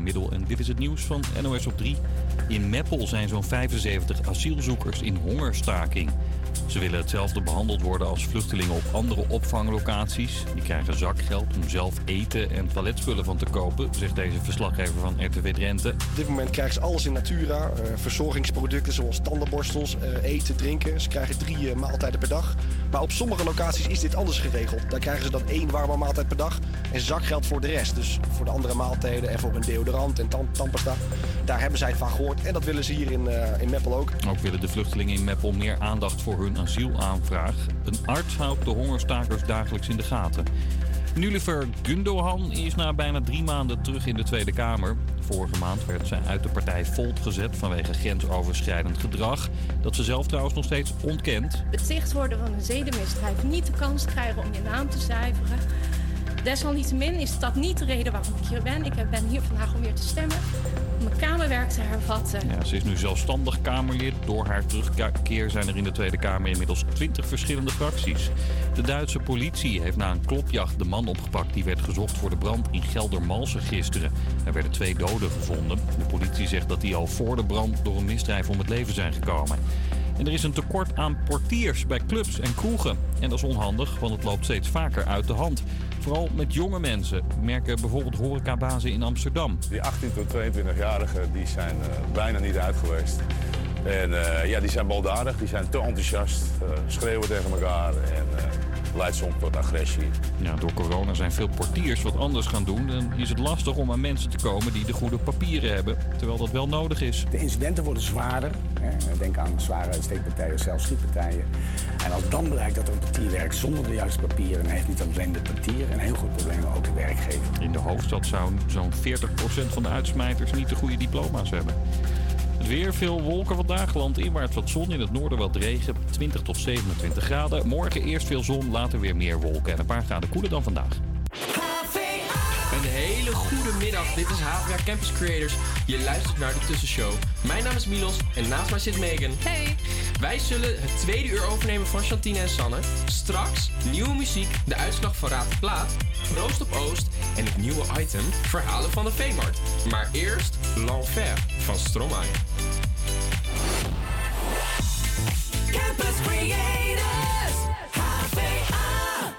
S2: Middel en dit is het nieuws van NOS op 3. In Meppel zijn zo'n 75 asielzoekers in hongerstaking. Ze willen hetzelfde behandeld worden als vluchtelingen op andere opvanglocaties. Die krijgen zakgeld om zelf eten en toiletspullen van te kopen, zegt deze verslaggever van RTW Drenthe.
S19: Op dit moment krijgen ze alles in Natura. eh, verzorgingsproducten zoals tandenborstels, eh, eten, drinken. Ze krijgen drie eh, maaltijden per dag. Maar op sommige locaties is dit anders geregeld. Daar krijgen ze dan één warme maaltijd per dag en zakgeld voor de rest. Dus voor de andere maaltijden en voor een deodorant en tand tandpasta. Daar hebben zij het van gehoord en dat willen ze hier in, in Meppel ook.
S2: Ook willen de vluchtelingen in Meppel meer aandacht voor hun asielaanvraag. Een arts houdt de hongerstakers dagelijks in de gaten. Nulliver Gundogan is na bijna drie maanden terug in de Tweede Kamer. Vorige maand werd zij uit de partij Volt gezet vanwege grensoverschrijdend gedrag. Dat ze zelf trouwens nog steeds ontkent.
S20: Beticht worden van een zedenmisdrijf, niet de kans krijgen om je naam te zuiveren. Desalniettemin is dat niet de reden waarom ik hier ben. Ik ben hier vandaag om weer te stemmen, mijn kamerwerk te hervatten.
S2: Ja, ze is nu zelfstandig Kamerlid. Door haar terugkeer zijn er in de Tweede Kamer inmiddels 20 verschillende fracties. De Duitse politie heeft na een klopjacht de man opgepakt die werd gezocht voor de brand in Geldermalsen gisteren. Er werden twee doden gevonden. De politie zegt dat die al voor de brand door een misdrijf om het leven zijn gekomen. En er is een tekort aan portiers bij clubs en kroegen. En dat is onhandig, want het loopt steeds vaker uit de hand. Vooral met jonge mensen, merken bijvoorbeeld horecabazen in Amsterdam.
S21: Die 18 tot 22-jarigen die zijn eh, bijna niet uit geweest. En eh, ja, die zijn baldadig, die zijn te enthousiast, eh, schreeuwen tegen elkaar en leidt soms tot agressie.
S2: Ja, door corona zijn veel portiers wat anders gaan doen. En is het lastig om aan mensen te komen die de goede papieren hebben. Terwijl dat wel nodig is.
S22: De incidenten worden zwaarder. Hè. Denk aan zware steekpartijen, zelfs schietpartijen. En als dan blijkt dat er een portier werkt zonder de juiste papieren... dan heeft niet alleen de portier een heel goed probleem, maar ook de werkgever.
S2: In de hoofdstad zou zo'n 40% van de uitsmijters niet de goede diploma's hebben. Het weer, veel wolken vandaag. Landinwaarts wat zon, in het noorden wat regen. 20 tot 27 graden. Morgen eerst veel zon, later weer meer wolken. En een paar graden koeler dan vandaag.
S23: Een hele goede middag. Dit is HVA Campus Creators. Je luistert naar de Tussenshow. Mijn naam is Milos en naast mij zit Megan. Hey. Wij zullen het tweede uur overnemen van Chantine en Sanne. Straks nieuwe muziek, de uitslag van Raad de Plaat, Roost op Oost en het nieuwe item Verhalen van de Veemarkt. Maar eerst L'Enfer van Stromae.
S10: Campus Creators, HVA.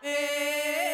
S24: Je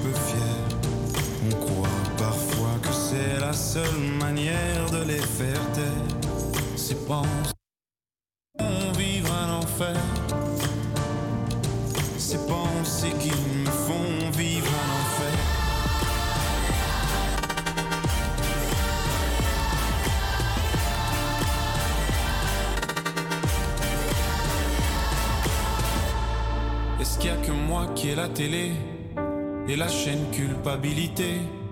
S24: seule manière de les faire taire. Ces pensées font vivre un enfer. Ces pensées qui me font vivre un enfer. Est-ce qu'il y a que moi qui ai la télé et la chaîne culpabilité?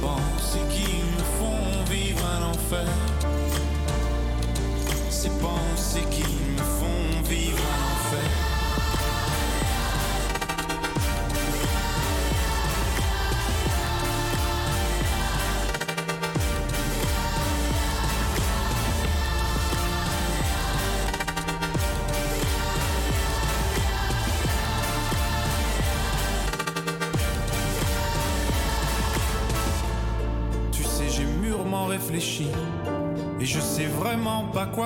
S24: pensées qui me font vivre un enfer. Ces pensées qui me font vivre un enfer.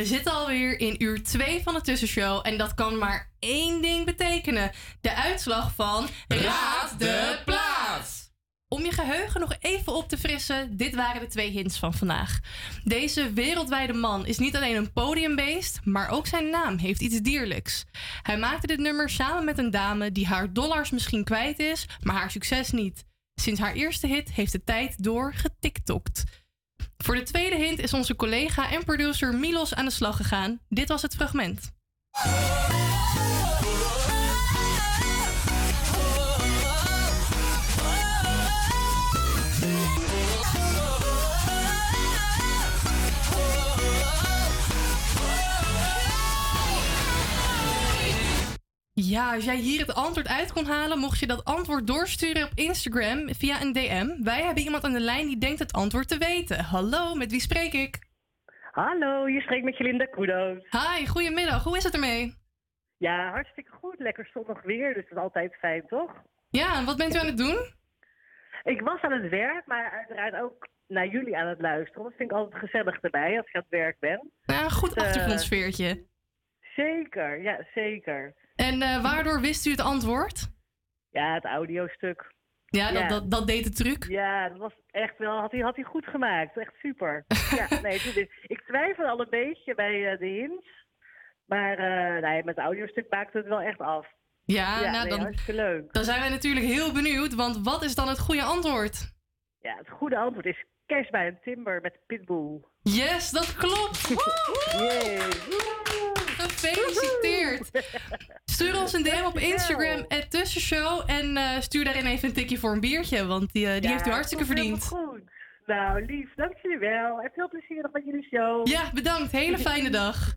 S11: We zitten alweer in uur 2 van de tussenshow. En dat kan maar één ding betekenen: de uitslag van Raad de Plaats. Om je geheugen nog even op te frissen, dit waren de twee hints van vandaag. Deze wereldwijde man is niet alleen een podiumbeest, maar ook zijn naam heeft iets dierlijks. Hij maakte dit nummer samen met een dame die haar dollars misschien kwijt is, maar haar succes niet. Sinds haar eerste hit heeft de tijd door getiktokt. Voor de tweede hint is onze collega en producer Milos aan de slag gegaan. Dit was het fragment. Ja, als jij hier het antwoord uit kon halen, mocht je dat antwoord doorsturen op Instagram via een DM. Wij hebben iemand aan de lijn die denkt het antwoord te weten. Hallo, met wie spreek ik?
S25: Hallo, je spreekt met Jelinda Kudos.
S11: Hi, goedemiddag. Hoe is het ermee?
S25: Ja, hartstikke goed. Lekker zonnig weer, dus dat is altijd fijn, toch?
S11: Ja, en wat bent u aan het doen?
S25: Ik was aan het werk, maar uiteraard ook naar jullie aan het luisteren. Dat vind ik altijd gezellig erbij als ik aan het werk ben.
S11: Ja, een goed
S25: Dus, eh,
S11: achtergrondsfeertje.
S25: Zeker, ja, zeker.
S11: En eh, waardoor wist u het antwoord?
S25: Ja, het audiostuk.
S11: Ja, dat, Dat, dat deed de truc.
S25: Ja, dat was echt wel, had hij, had hij goed gemaakt. Echt super. ja, nee, ik twijfel al een beetje bij eh, de hints. Maar eh, nee, met het audiostuk maakte het wel echt af.
S11: Ja, nou
S25: nee,
S11: dan,
S25: hartstikke leuk.
S11: dan zijn wij natuurlijk heel benieuwd, want wat is dan het goede antwoord?
S25: Ja, het goede antwoord is Cash bij een Timber met Pitbull.
S11: Yes, dat klopt! Woe! Gefeliciteerd! Stuur ons een DM op Instagram, Tussenshow. En eh, stuur daarin even een tikje voor een biertje, want die, eh, die
S25: Ja,
S11: heeft u hartstikke verdiend.
S25: Goed. Nou, lief, dank jullie wel. En veel plezier nog met jullie show.
S11: Ja, bedankt. Hele fijne dag.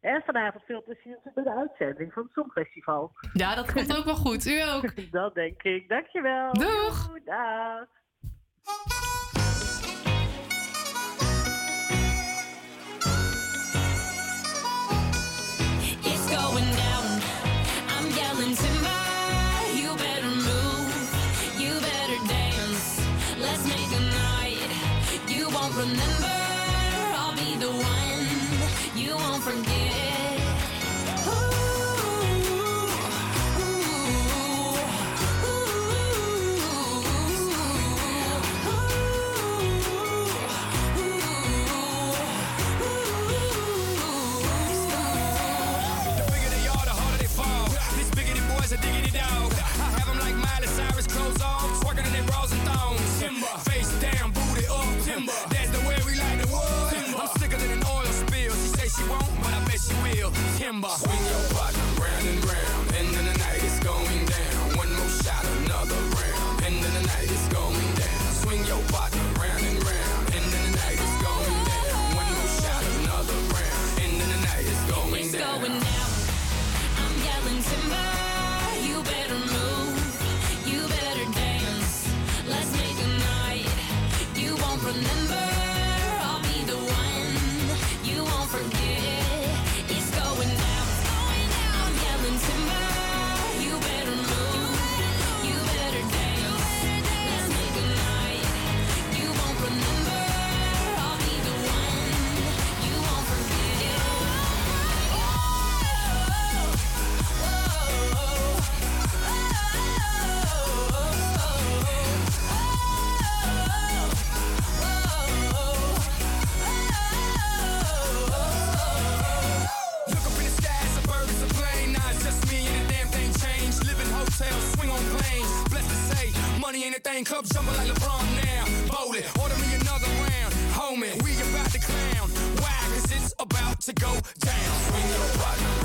S25: En vanavond veel plezier met de uitzending van het Songfestival.
S11: Ja, dat komt ook wel goed. U ook.
S25: Dat denk ik. Dankjewel.
S11: Doeg.
S25: Doei, Dag.
S26: Ain't. Club jumping like LeBron now. Bowl it, order me another round. Homie, we about to clown. Why? Cause it's about to go down. Swing your partner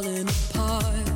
S25: falling apart.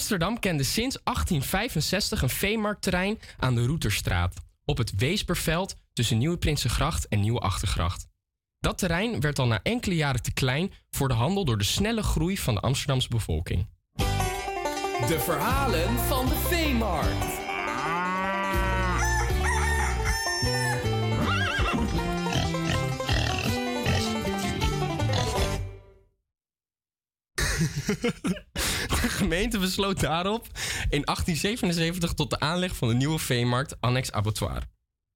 S23: Amsterdam kende sinds 1865 een veemarktterrein aan de Routerstraat. Op het Weesperveld tussen Nieuwe Prinsengracht en Nieuwe Achtergracht. Dat terrein werd al na enkele jaren te klein voor de handel door de snelle groei van de Amsterdamse bevolking. De verhalen van de veemarkt. Gemeente besloot daarop in 1877 tot de aanleg van de nieuwe veemarkt Annex Abattoir.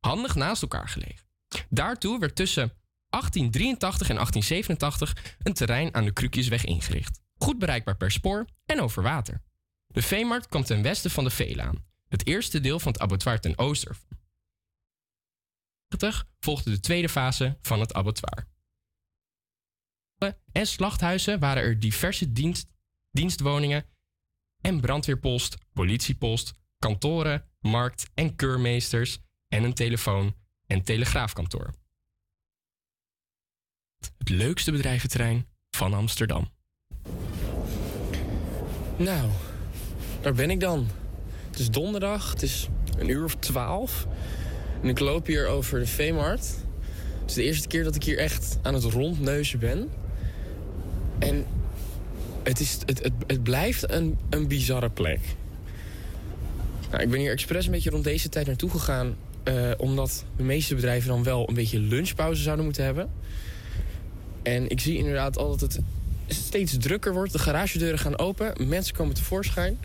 S23: Handig naast elkaar gelegen. Daartoe werd tussen 1883 en 1887 een terrein aan de Krukjesweg ingericht. Goed bereikbaar per spoor en over water. De veemarkt kwam ten westen van de Veelaan. Het eerste deel van het abattoir ten oosten volgde de tweede fase van het abattoir. En slachthuizen waren er diverse dienst, dienstwoningen en brandweerpost, politiepost, kantoren, markt- en keurmeesters en een telefoon- en telegraafkantoor. Het leukste bedrijventerrein van Amsterdam.
S27: Nou, daar ben ik dan. Het is donderdag, het is een uur of twaalf. En ik loop hier over de Veemarkt. Het is de eerste keer dat ik hier echt aan het rondneuzen ben. En het, is, het, het, het blijft een, een bizarre plek. Nou, ik ben hier expres een beetje rond deze tijd naartoe gegaan... eh, omdat de meeste bedrijven dan wel een beetje lunchpauze zouden moeten hebben. En ik zie inderdaad al dat het steeds drukker wordt. De garagedeuren gaan open, mensen komen tevoorschijn.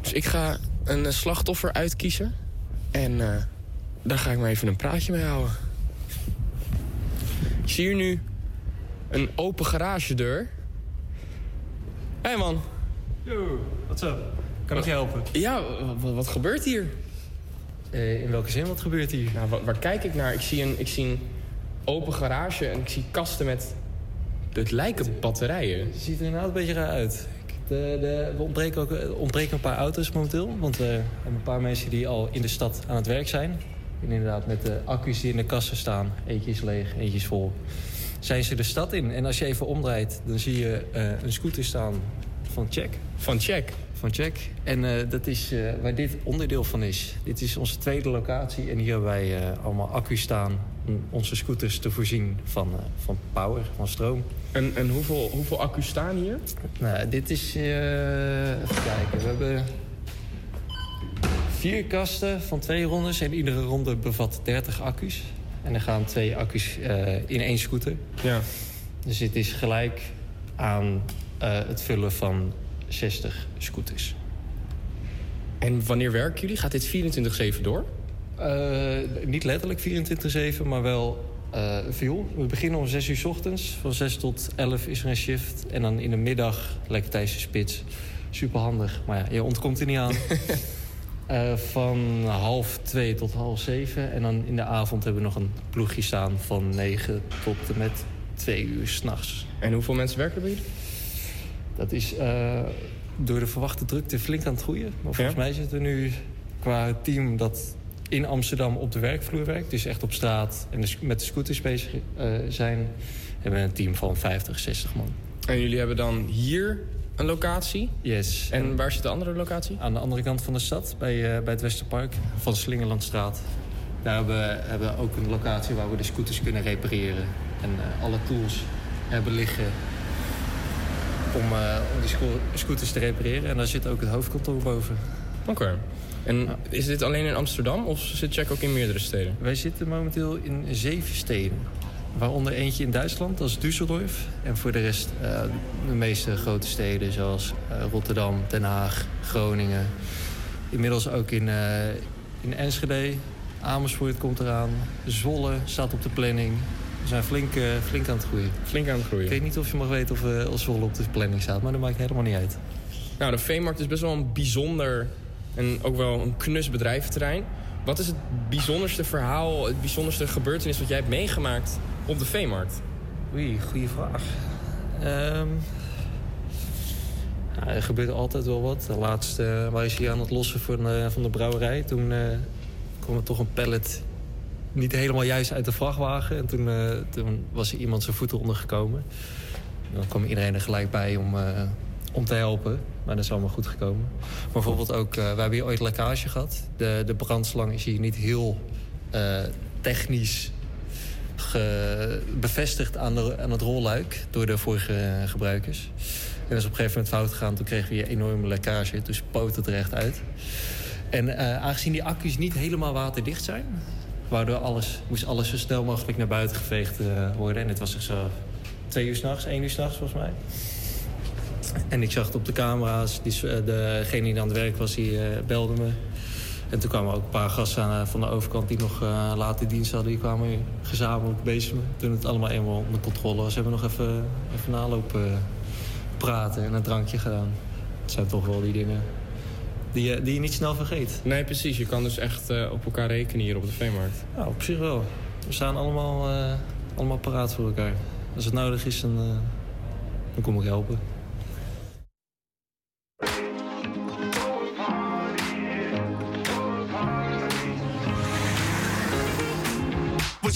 S27: Dus ik ga een eh, slachtoffer uitkiezen. En eh, daar ga ik maar even een praatje mee houden. Ik zie hier nu een open garagedeur. Hey man.
S28: Yo, what's up? Kan ik je helpen?
S27: Ja, wat, wat gebeurt hier?
S28: Eh, in welke zin, wat gebeurt hier?
S27: Nou, waar, waar kijk ik naar? Ik zie, een, ik zie een open garage en ik zie kasten met
S23: het lijken batterijen.
S28: Het ziet er inderdaad een beetje raar uit. De, de, er ontbreken ook er ontbreken een paar auto's momenteel. Want we hebben een paar mensen die al in de stad aan het werk zijn. En inderdaad met de accu's die in de kassen staan. Eentje is leeg, eentje is vol. Zijn ze de stad in. En als je even omdraait, dan zie je eh, een scooter staan van Check.
S23: Van Check?
S28: Van Check. En eh, dat is eh, waar dit onderdeel van is. Dit is onze tweede locatie. En hier hebben wij allemaal accu's staan om onze scooters te voorzien van, van power, van stroom.
S23: En, en hoeveel, hoeveel accu's staan hier?
S28: Nou, dit is... even kijken. We hebben vier kasten van twee rondes. En iedere ronde bevat 30 accu's. En er gaan twee accu's eh, in één scooter.
S23: Ja.
S28: Dus dit is gelijk aan eh, het vullen van 60 scooters.
S23: En wanneer werken jullie? Gaat dit 24-7 door?
S28: Eh, niet letterlijk 24-7, maar wel eh veel. We beginnen om 6 uur 's ochtends. Van 6 tot 11 is er een shift. En dan in de middag, lekker tijdens de spits. Super handig. Maar ja, je ontkomt er niet aan. Eh, van half 2 tot half 7. En dan in de avond hebben we nog een ploegje staan van 9 tot en met 2 uur s'nachts.
S23: En hoeveel mensen werken er bij jullie?
S28: Dat is eh, door de verwachte drukte flink aan het groeien. Maar volgens mij zitten we nu qua team dat in Amsterdam op de werkvloer werkt. Dus echt op straat en met de scooters bezig eh, zijn. Hebben we een team van 50, 60 man.
S23: En jullie hebben dan hier een locatie?
S28: Yes.
S23: En waar zit de andere locatie?
S28: Aan de andere kant van de stad, bij, eh, bij het Westerpark, van de Slingerlandstraat. Daar hebben we, hebben we ook een locatie waar we de scooters kunnen repareren. En eh, alle tools hebben liggen om, eh, om die sco- scooters te repareren. En daar zit ook het hoofdkantoor boven.
S23: Oké. En is dit alleen in Amsterdam of zit Check ook in meerdere steden?
S28: Wij zitten momenteel in zeven steden. Waaronder eentje in Duitsland, dat is Düsseldorf. En voor de rest eh, de meeste grote steden zoals eh, Rotterdam, Den Haag, Groningen. Inmiddels ook in, eh, in Enschede. Amersfoort komt eraan. Zwolle staat op de planning. We zijn flink, flink aan het groeien.
S23: Flink aan het groeien.
S28: Ik weet niet of je mag weten of, of Zwolle op de planning staat, maar dat maakt helemaal niet uit.
S23: Nou, de Veemarkt is best wel een bijzonder en ook wel een knus bedrijventerrein. Wat is het bijzonderste verhaal, het bijzonderste gebeurtenis wat jij hebt meegemaakt op de Veemarkt?
S28: Oei, goede vraag. Nou, er gebeurt altijd wel wat. Laatst eh waren ze hier aan het lossen van, de- van de brouwerij. Toen eh, kwam er toch een pallet niet helemaal juist uit de vrachtwagen. En toen, eh, toen was er iemand zijn voet eronder gekomen. En dan kwam iedereen er gelijk bij om, eh, om te helpen. Maar dat is allemaal goed gekomen. Maar bijvoorbeeld ook, eh, we hebben hier ooit lekkage gehad. De, de brandslang is hier niet heel eh, technisch ge- bevestigd aan, de, aan het rolluik door de vorige gebruikers. En dat is op een gegeven moment fout gegaan. Toen kregen we hier enorme lekkage. Toen spoot het er echt uit. En eh, aangezien die accu's niet helemaal waterdicht zijn... waardoor alles, moest alles zo snel mogelijk naar buiten geveegd eh, worden. En het was echt zo twee uur s'nachts, één uur s'nachts volgens mij. En ik zag het op de camera's. Die, s- eh, degene die aan het werk was, die eh, belde me. En toen kwamen ook een paar gasten aan, eh, van de overkant die nog eh, later dienst hadden. Die kwamen gezamenlijk bezig me. Toen het allemaal eenmaal onder controle was, hebben we nog even, even nalopen praten en een drankje gedaan. Het zijn toch wel die dingen die je, die je niet snel vergeet.
S23: Nee, precies. Je kan dus echt eh, op elkaar rekenen hier op de Veemarkt.
S28: Ja, op zich wel. We staan allemaal, eh, allemaal paraat voor elkaar. Als het nodig is, dan, eh, dan kom ik helpen.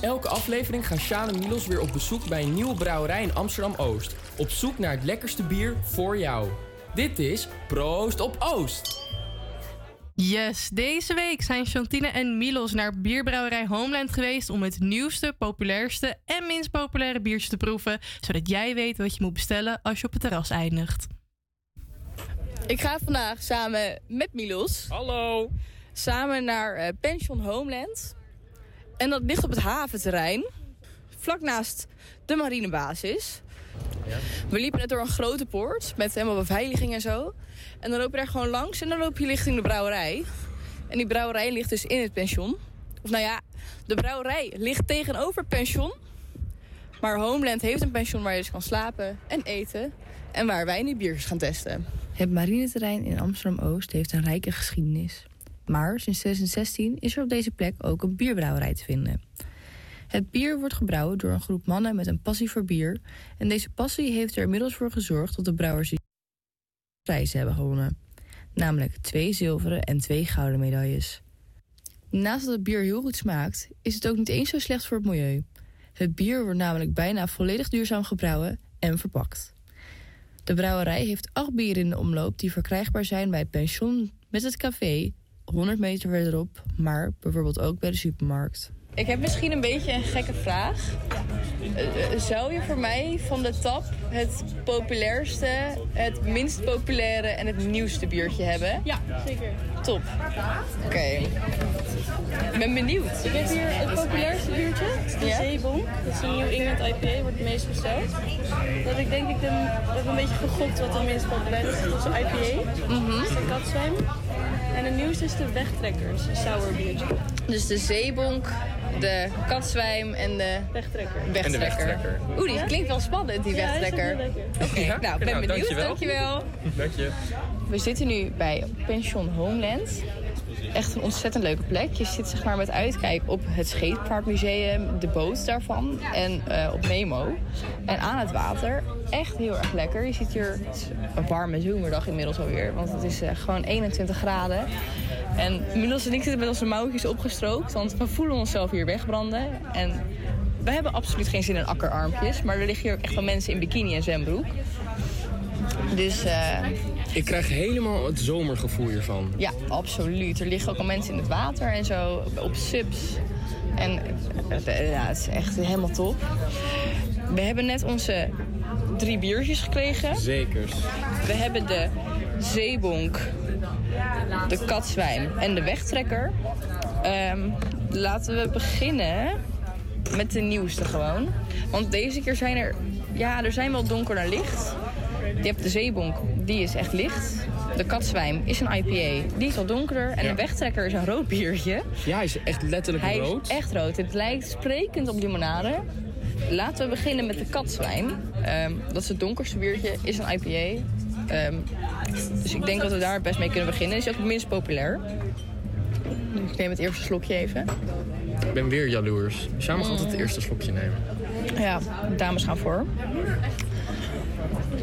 S23: Elke aflevering gaan Sjaan en Milos weer op bezoek bij een nieuwe brouwerij in Amsterdam-Oost. Op zoek naar het lekkerste bier voor jou. Dit is Proost op Oost.
S11: Yes, deze week zijn Chantine en Milos naar bierbrouwerij Homeland geweest om het nieuwste, populairste en minst populaire biertje te proeven, zodat jij weet wat je moet bestellen als je op het terras eindigt.
S5: Ik ga vandaag samen met Milos.
S29: Hallo.
S5: Samen naar eh, Pension Homeland. En dat ligt op het haventerrein. Vlak naast de marinebasis. We liepen net door een grote poort met helemaal beveiliging en zo. En dan loop je daar gewoon langs en dan loop je richting de brouwerij. En die brouwerij ligt dus in het pension. Of nou ja, de brouwerij ligt tegenover het pension. Maar Homeland heeft een pension waar je dus kan slapen en eten. En waar wij nu biertjes gaan testen.
S30: Het marineterrein in Amsterdam-Oost heeft een rijke geschiedenis. Maar sinds 2016 is er op deze plek ook een bierbrouwerij te vinden. Het bier wordt gebrouwen door een groep mannen met een passie voor bier. En deze passie heeft er inmiddels voor gezorgd dat de brouwers prijzen hebben gewonnen. Namelijk twee zilveren en twee gouden medailles. Naast dat het bier heel goed smaakt, is het ook niet eens zo slecht voor het milieu. Het bier wordt namelijk bijna volledig duurzaam gebrouwen en verpakt. De brouwerij heeft acht bieren in de omloop die verkrijgbaar zijn bij het pension met het café 100 meter verderop, maar bijvoorbeeld ook bij de supermarkt.
S5: Ik heb misschien een beetje een gekke vraag. Eh, eh, Zou je voor mij van de tap het populairste, het minst populaire en het nieuwste biertje hebben?
S31: Ja, zeker.
S5: Top. Oké. Ik ben benieuwd.
S31: Ik heb hier het populairste biertje, de
S5: Ja?
S31: Zeebonk. Dat is een New England IPA, wordt het meest besteld. Dat ik denk ik een, hebben een beetje gegokt wat de minst populair is. Dat is een IPA,
S5: Mhm.
S31: dat is de katzwem. En de nieuwste is de Wegtrekkers, een sour biertje.
S5: Dus de zeebonk de katzwijm en de
S31: wegtrekker.
S23: En de wegtrekker.
S5: Oeh, die klinkt wel spannend, die
S31: Ja,
S5: wegtrekker.
S31: heel
S5: Oké,
S23: Ja?
S5: nou, ik ben
S23: Nou,
S5: benieuwd.
S23: dankjewel.
S5: Dankjewel.
S23: Dank je.
S5: We zitten nu bij Pension Homeland. Echt een ontzettend leuke plek. Je zit zeg maar met uitkijk op het Scheepvaartmuseum, de boot daarvan en eh, op Nemo. En aan het water. Echt heel erg lekker. Je ziet hier een warme zomerdag inmiddels alweer. Want het is eh, gewoon 21 graden. En Milos en ik zitten met onze mouwtjes opgestrookt. Want we voelen onszelf hier wegbranden. En we hebben absoluut geen zin in akkerarmpjes. Maar er liggen hier ook echt wel mensen in bikini en zwembroek. Dus eh,
S23: Ik krijg helemaal het zomergevoel hiervan.
S5: ja, absoluut. Er liggen ook al mensen in het water en zo, op subs. En eh, ja, het is echt helemaal top. We hebben net onze drie biertjes gekregen.
S23: Zekers.
S5: We hebben de zeebonk, de katzwijm en de wegtrekker. Ehm, laten we beginnen met de nieuwste gewoon. Want deze keer zijn er... Ja, er zijn wel donker naar licht. Je hebt de zeebonk, die is echt licht. De katzwijm is een IPA, die is al donkerder. En
S23: Ja.
S5: de wegtrekker is een rood biertje.
S23: Ja, hij is echt letterlijk
S5: Hij
S23: rood.
S5: is echt rood. Het lijkt sprekend op limonade. Laten we beginnen met de katzwijm. Ehm, dat is het donkerste biertje, is een IPA. Ehm, dus ik denk dat we daar best mee kunnen beginnen. Is ook het minst populair. Ik neem het eerste slokje even.
S23: Ik ben weer jaloers. Samen gaat altijd het eerste slokje nemen.
S5: Ja, dames gaan voor.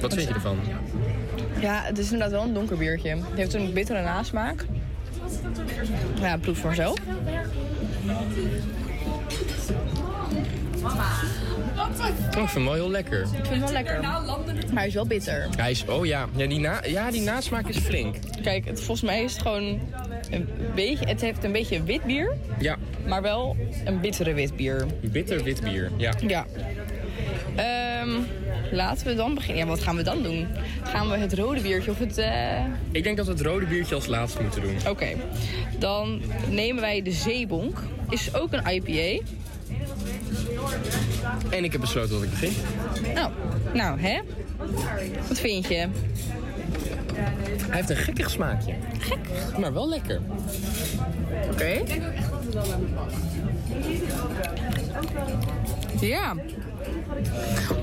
S23: Wat vind je ervan?
S5: Ja, het is inderdaad wel een donker biertje. Het heeft een bittere nasmaak. Ja, proef voor zo.
S23: Oh, ik vind hem wel heel lekker.
S5: Ik vind het wel lekker. Maar hij is wel bitter.
S23: Hij is, oh ja, ja die, na, ja, die nasmaak is flink.
S5: Kijk, het, volgens mij is het gewoon een beetje... Het heeft een beetje wit bier,
S23: Ja,
S5: maar wel een bittere wit bier.
S23: bitter wit bier. Ja.
S5: Ja. Ehm, laten we dan beginnen. Ja, wat gaan we dan doen? Gaan we het rode biertje of het... eh,
S23: Ik denk dat we het rode biertje als laatste moeten doen.
S5: Oké. Dan nemen wij de zeebonk. Is ook een IPA.
S23: En ik heb besloten dat ik begin.
S5: Nou, nou hè? Wat vind je?
S23: Hij heeft een gekkig smaakje. Gek? Maar wel lekker.
S5: Oké. Ja.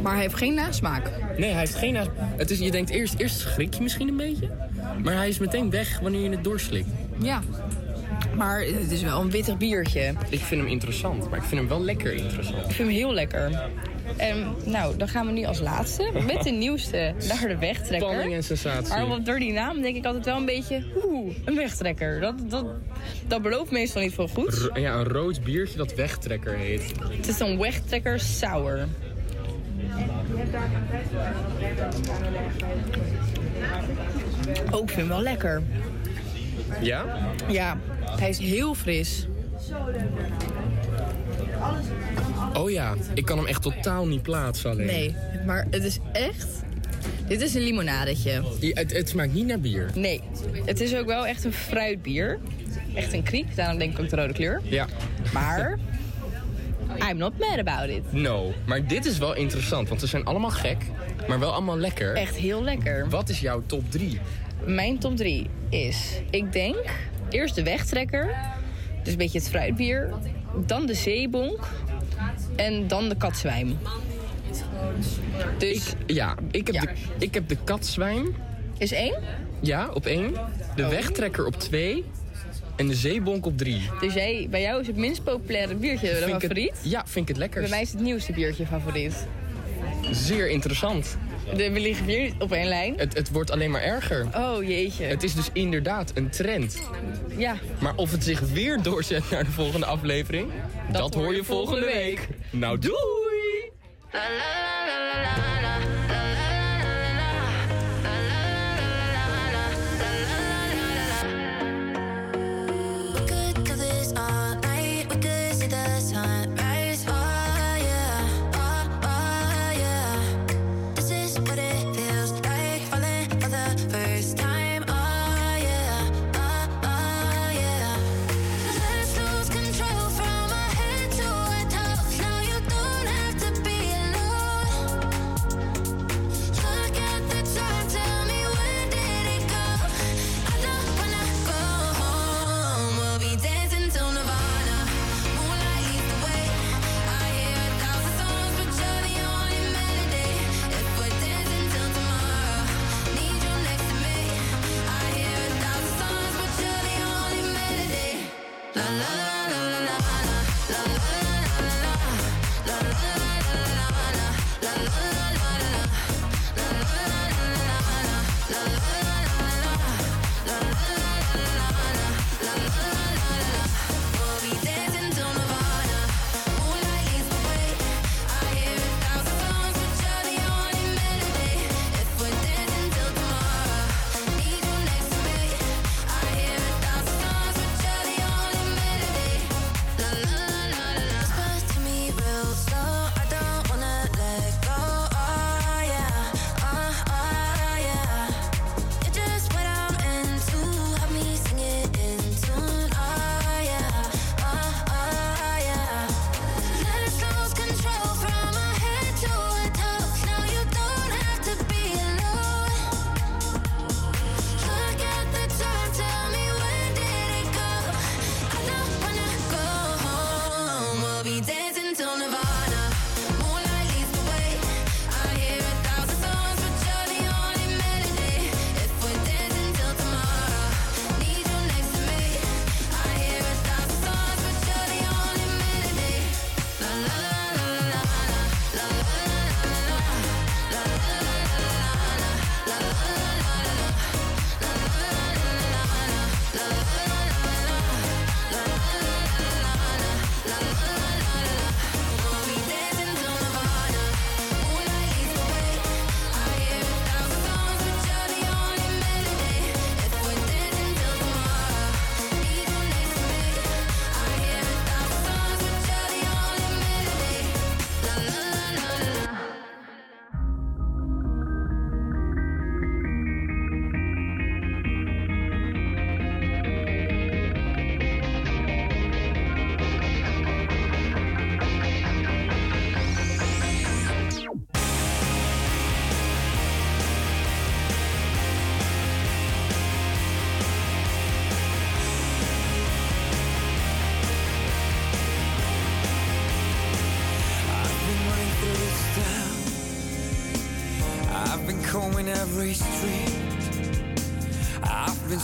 S5: Maar hij heeft geen nasmaak.
S23: Nee, hij heeft geen... na- Het is, je denkt eerst, eerst schrik je misschien een beetje. Maar hij is meteen weg wanneer je het doorslikt.
S5: Ja. Maar het is wel een wittig biertje.
S23: Ik vind hem interessant, maar ik vind hem wel lekker interessant.
S5: Ik vind hem heel lekker. En nou, dan gaan we nu als laatste met de nieuwste naar de wegtrekker.
S23: Spanning en sensatie.
S5: Maar door die naam denk ik altijd wel een beetje, oeh, een wegtrekker. Dat, dat, dat belooft meestal niet veel goed.
S23: Ro- ja, een rood biertje dat wegtrekker heet.
S5: Het is een wegtrekker sour. Ik vind hem wel lekker.
S23: Ja?
S5: Ja, hij is heel fris.
S23: Oh ja, ik kan hem echt totaal niet plaatsen alleen.
S5: Nee, maar het is echt... Dit is een limonadetje.
S23: Ja, het, het smaakt niet naar bier.
S5: Nee, het is ook wel echt een fruitbier. Echt een kriek, daarom denk ik ook de rode kleur.
S23: Ja.
S5: Maar, I'm not mad about it.
S23: No, maar dit is wel interessant, want ze zijn allemaal gek, maar wel allemaal lekker.
S5: Echt heel lekker.
S23: Wat is jouw top 3?
S5: Mijn top 3 is, ik denk, eerst de wegtrekker. Dus een beetje het fruitbier. Dan de zeebonk. En dan de katzwijm. Dus,
S23: Ja, ik heb,
S5: Ja.
S23: De, ik heb de katzwijm,
S5: is één?
S23: ja, op 1. De wegtrekker op 2. En de zeebonk op 3.
S5: Dus jij, bij jou is het minst populaire biertje de favoriet?
S23: ja, vind ik het lekker.
S5: Bij mij is het nieuwste biertje favoriet.
S23: Zeer interessant.
S5: De, we liggen hier op één lijn.
S23: Het, het wordt alleen maar erger.
S5: Oh jeetje.
S23: Het is dus inderdaad een trend.
S5: Ja,
S23: Maar of het zich weer doorzet naar de volgende aflevering, dat, hoor je volgende week. Nou, doei!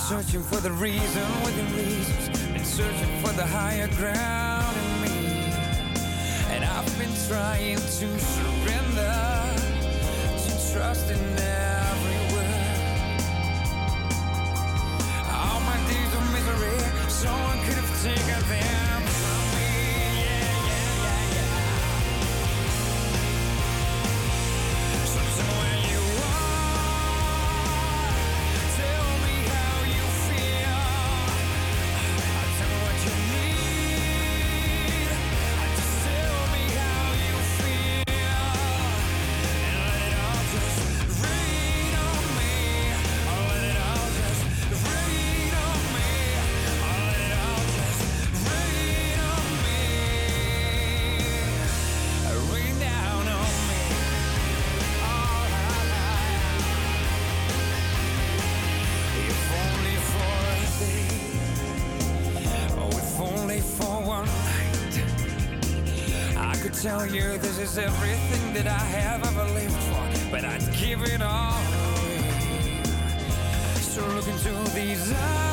S32: Searching for the reason within reasons. Been searching for the higher ground in me. And I've been trying to is everything that I have ever lived for, but I'd give it all away. So look into these eyes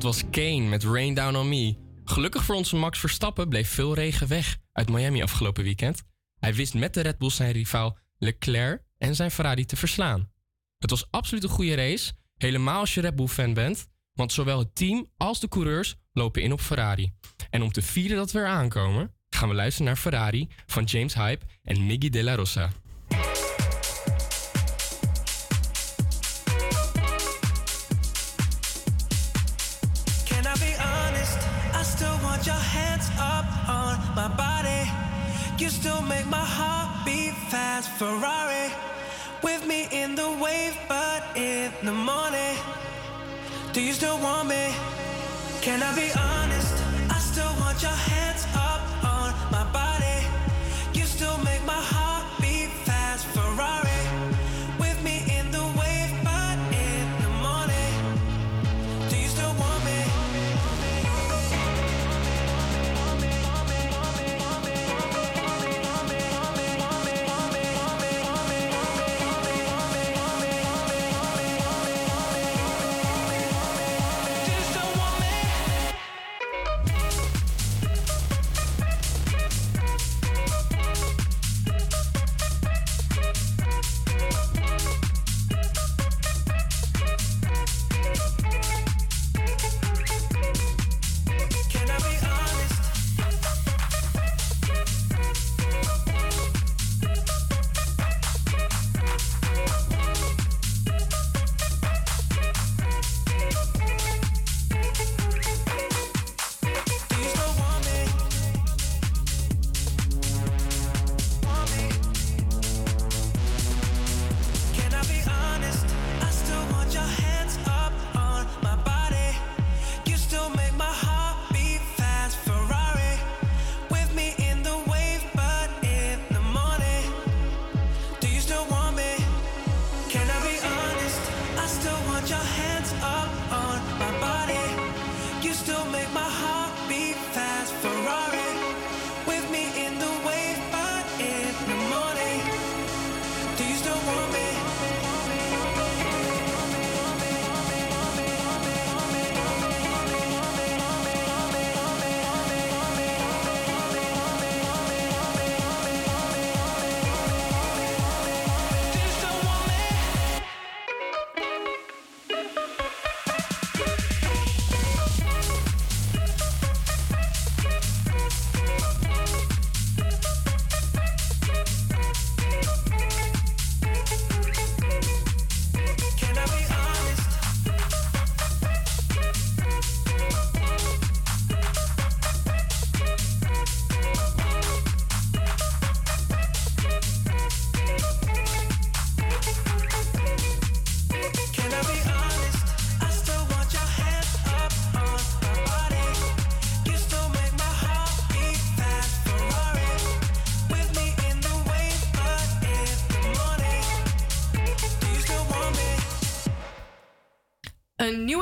S23: Dat was Kane met Rain Down on Me. Gelukkig voor onze Max Verstappen bleef veel regen weg uit Miami afgelopen weekend. Hij wist met de Red Bull zijn rivaal Leclerc en zijn Ferrari te verslaan. Het was absoluut een goede race, helemaal als je Red Bull fan bent, want zowel het team als de coureurs lopen in op Ferrari. En om te vieren dat we er aankomen, gaan we luisteren naar Ferrari van James Hype en Miggy De La Rosa.
S1: Ferrari with me in the wave, but in the morning. Do you still want me? Can I be honest? I still want your hands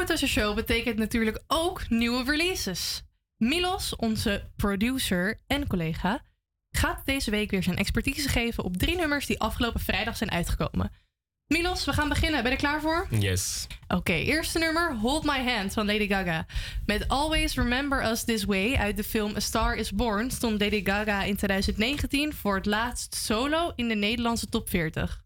S11: tussenshow betekent natuurlijk ook nieuwe releases. Milos, onze producer en collega, gaat deze week weer zijn expertise geven op drie nummers die afgelopen vrijdag zijn uitgekomen. Milos, we gaan beginnen. Ben je er klaar voor?
S23: Yes.
S11: Oké, eerste nummer Hold My Hand van Lady Gaga. Met Always Remember Us This Way uit de film A Star Is Born stond Lady Gaga in 2019 voor het laatst solo in de Nederlandse top 40.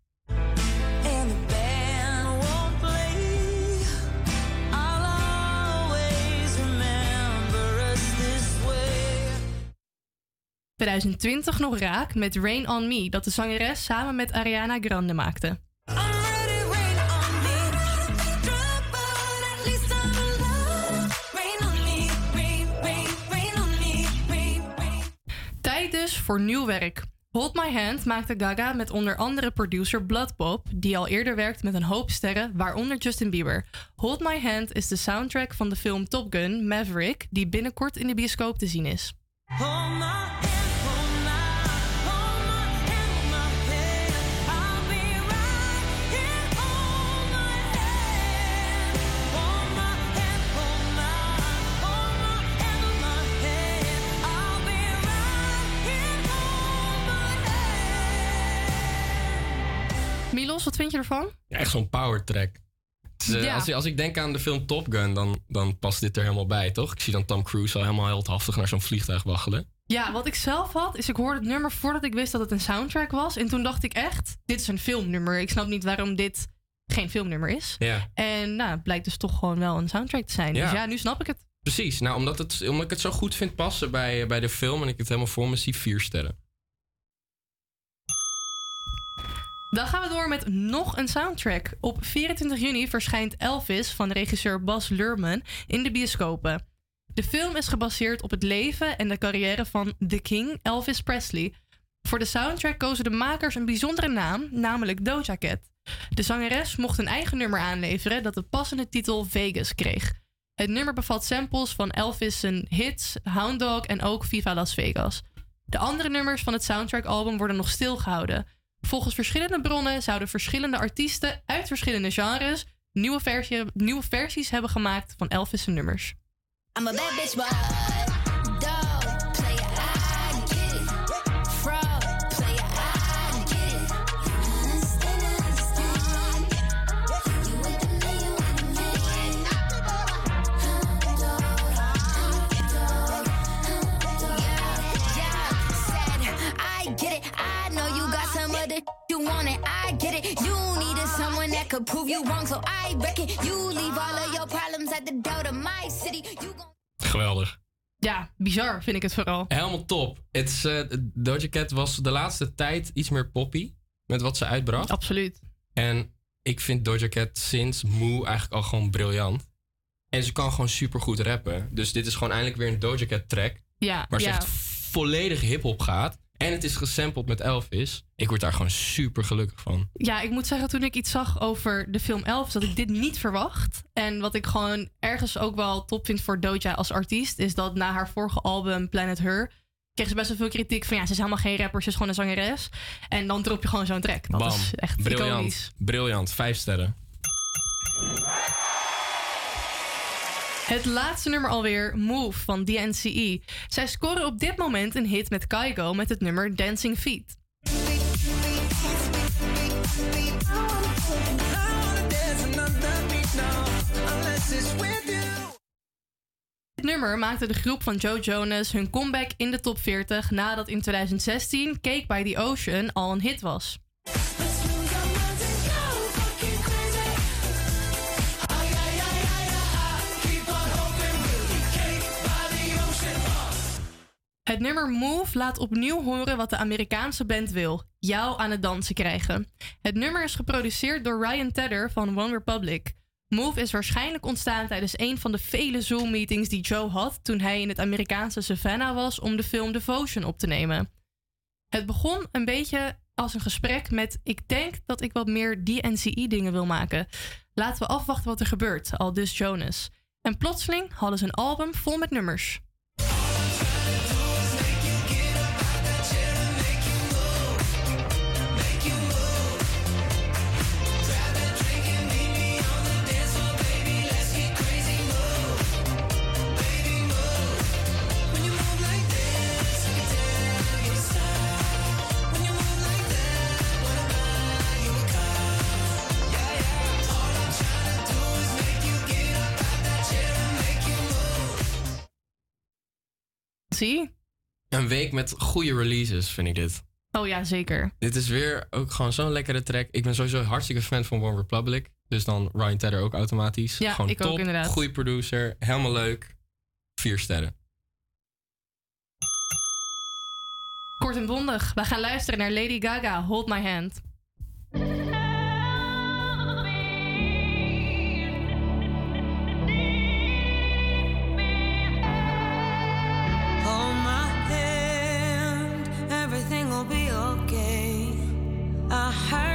S11: 2020 nog raak met Rain On Me, dat de zangeres samen met Ariana Grande maakte. Tijd dus voor nieuw werk. Hold My Hand maakte Gaga met onder andere producer Bloodpop, die al eerder werkt met een hoop sterren, waaronder Justin Bieber. Hold My Hand is de soundtrack van de film Top Gun Maverick, die binnenkort in de bioscoop te zien is. Wat vind je ervan?
S23: Ja, echt zo'n power track. Eh,
S11: Ja.
S23: als, ik- als ik denk aan de film Top Gun, dan, dan past dit er helemaal bij, toch? Ik zie dan Tom Cruise al helemaal heldhaftig naar zo'n vliegtuig waggelen.
S11: Ja, wat ik zelf had, is ik hoorde het nummer voordat ik wist dat het een soundtrack was. En toen dacht ik echt, dit is een filmnummer. Ik snap niet waarom dit geen filmnummer is.
S23: Ja.
S11: En nou, het blijkt dus toch gewoon wel een soundtrack te zijn.
S23: Ja.
S11: Dus ja, nu snap ik het.
S23: Precies, nou, omdat, het, omdat ik het zo goed vind passen bij, bij de film en ik het helemaal voor me zie, vier sterren.
S11: Dan gaan we door met nog een soundtrack. Op 24 juni verschijnt Elvis van regisseur Bas Luhrmann in de bioscopen. De film is gebaseerd op het leven en de carrière van The King, Elvis Presley. Voor de soundtrack kozen de makers een bijzondere naam, namelijk Doja Cat. De zangeres mocht een eigen nummer aanleveren dat de passende titel Vegas kreeg. Het nummer bevat samples van Elvis' hits, Hound Dog en ook Viva Las Vegas. De andere nummers van het soundtrackalbum worden nog stilgehouden. Volgens verschillende bronnen zouden verschillende artiesten uit verschillende genres nieuwe, versie, nieuwe versies hebben gemaakt van Elvis' nummers.
S18: I'm a bad bitch, could prove you wrong, so I reckon you leave all of your problems at the door to my city. You gon'
S23: Geweldig.
S11: Ja, bizar vind ik het vooral.
S23: Helemaal top. Het is, eh, Doja Cat was de laatste tijd iets meer poppy met wat ze uitbracht.
S11: Absoluut.
S23: En ik vind Doja Cat sinds Moe eigenlijk al gewoon briljant. En ze kan gewoon super goed rappen. Dus dit is gewoon eindelijk weer een Doja Cat track.
S11: Ja,
S23: Waar ze
S11: ja.
S23: echt volledig hip-hop gaat. En het is gesampled met Elvis. Ik word daar gewoon super gelukkig van.
S11: Ja, ik moet zeggen, toen ik iets zag over de film Elvis, dat ik dit niet verwacht. En wat ik gewoon ergens ook wel top vind voor Doja als artiest, is dat na haar vorige album Planet Her kreeg ze best wel veel kritiek van ja, ze is helemaal geen rapper, ze is gewoon een zangeres. En dan drop je gewoon zo'n track. Dat
S23: Bam.
S11: is echt
S23: Briljant.
S11: iconisch.
S23: Briljant. Vijf sterren.
S11: Het laatste nummer alweer, Move van DNCE. Zij scoren op dit moment een hit met Kygo met het nummer Dancing Feet. Dit nummer maakte de groep van Joe Jonas hun comeback in de top 40 nadat in 2016 Cake by the Ocean al een hit was. Het nummer Move laat opnieuw horen wat de Amerikaanse band wil: jou aan het dansen krijgen. Het nummer is geproduceerd door Ryan Tedder van One Republic. Move is waarschijnlijk ontstaan tijdens een van de vele Zoom-meetings die Joe had toen hij in het Amerikaanse Savannah was om de film Devotion op te nemen. Het begon een beetje als een gesprek met: Ik denk dat ik wat meer DNCE-dingen wil maken. Laten we afwachten wat er gebeurt, al dus Jonas. En plotseling hadden ze een album vol met nummers.
S23: Een week met goede releases vind ik dit.
S11: Oh ja, zeker.
S23: Dit is weer ook gewoon zo'n lekkere track. Ik ben sowieso hartstikke fan van One Republic. Dus dan Ryan Tedder ook automatisch.
S11: Ja,
S23: gewoon
S11: ik
S23: top, ook
S11: inderdaad.
S23: Goede producer, helemaal leuk. Vier sterren.
S11: Kort en bondig, we gaan luisteren naar Lady Gaga, Hold My Hand.
S10: heart.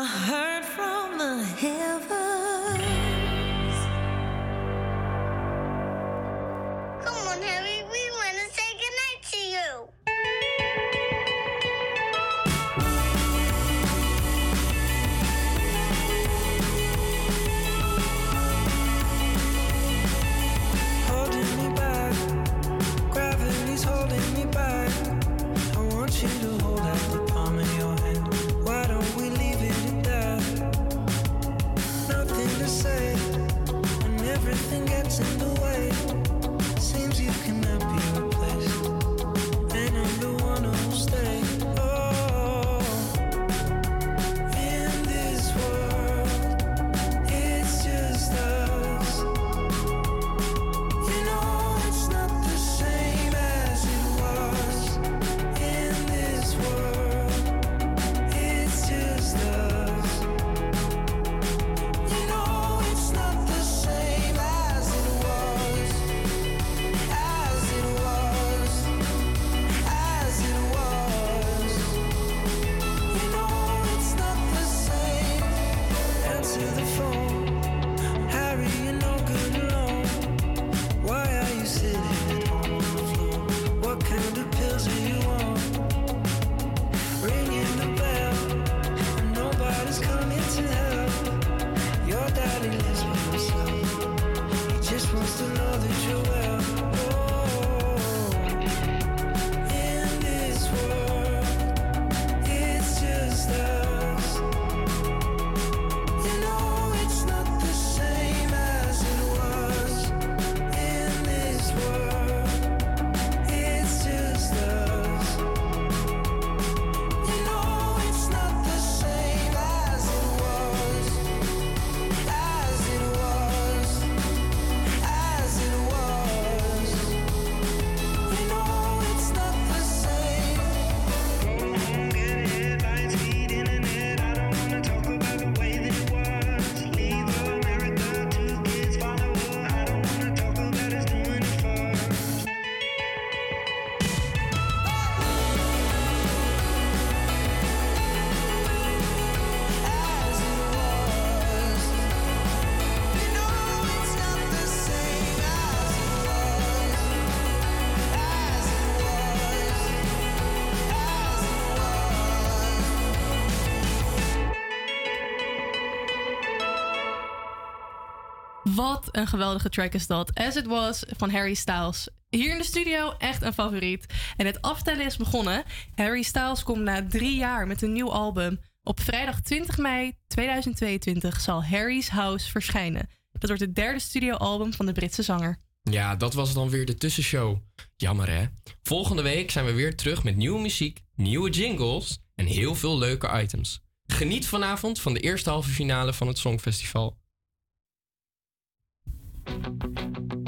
S10: I heard
S11: een geweldige track is dat. As It Was van Harry Styles. Hier in de studio echt een favoriet. En het aftellen is begonnen. Harry Styles komt na drie jaar met een nieuw album. Op vrijdag 20 mei 2022 zal Harry's House verschijnen. Dat wordt het derde studioalbum van de Britse zanger.
S23: Ja, dat was dan weer de tussenshow. Jammer hè? Volgende week zijn we weer terug met nieuwe muziek, nieuwe jingles en heel veel leuke items. Geniet vanavond van de eerste halve finale van het Songfestival.
S18: Thank you.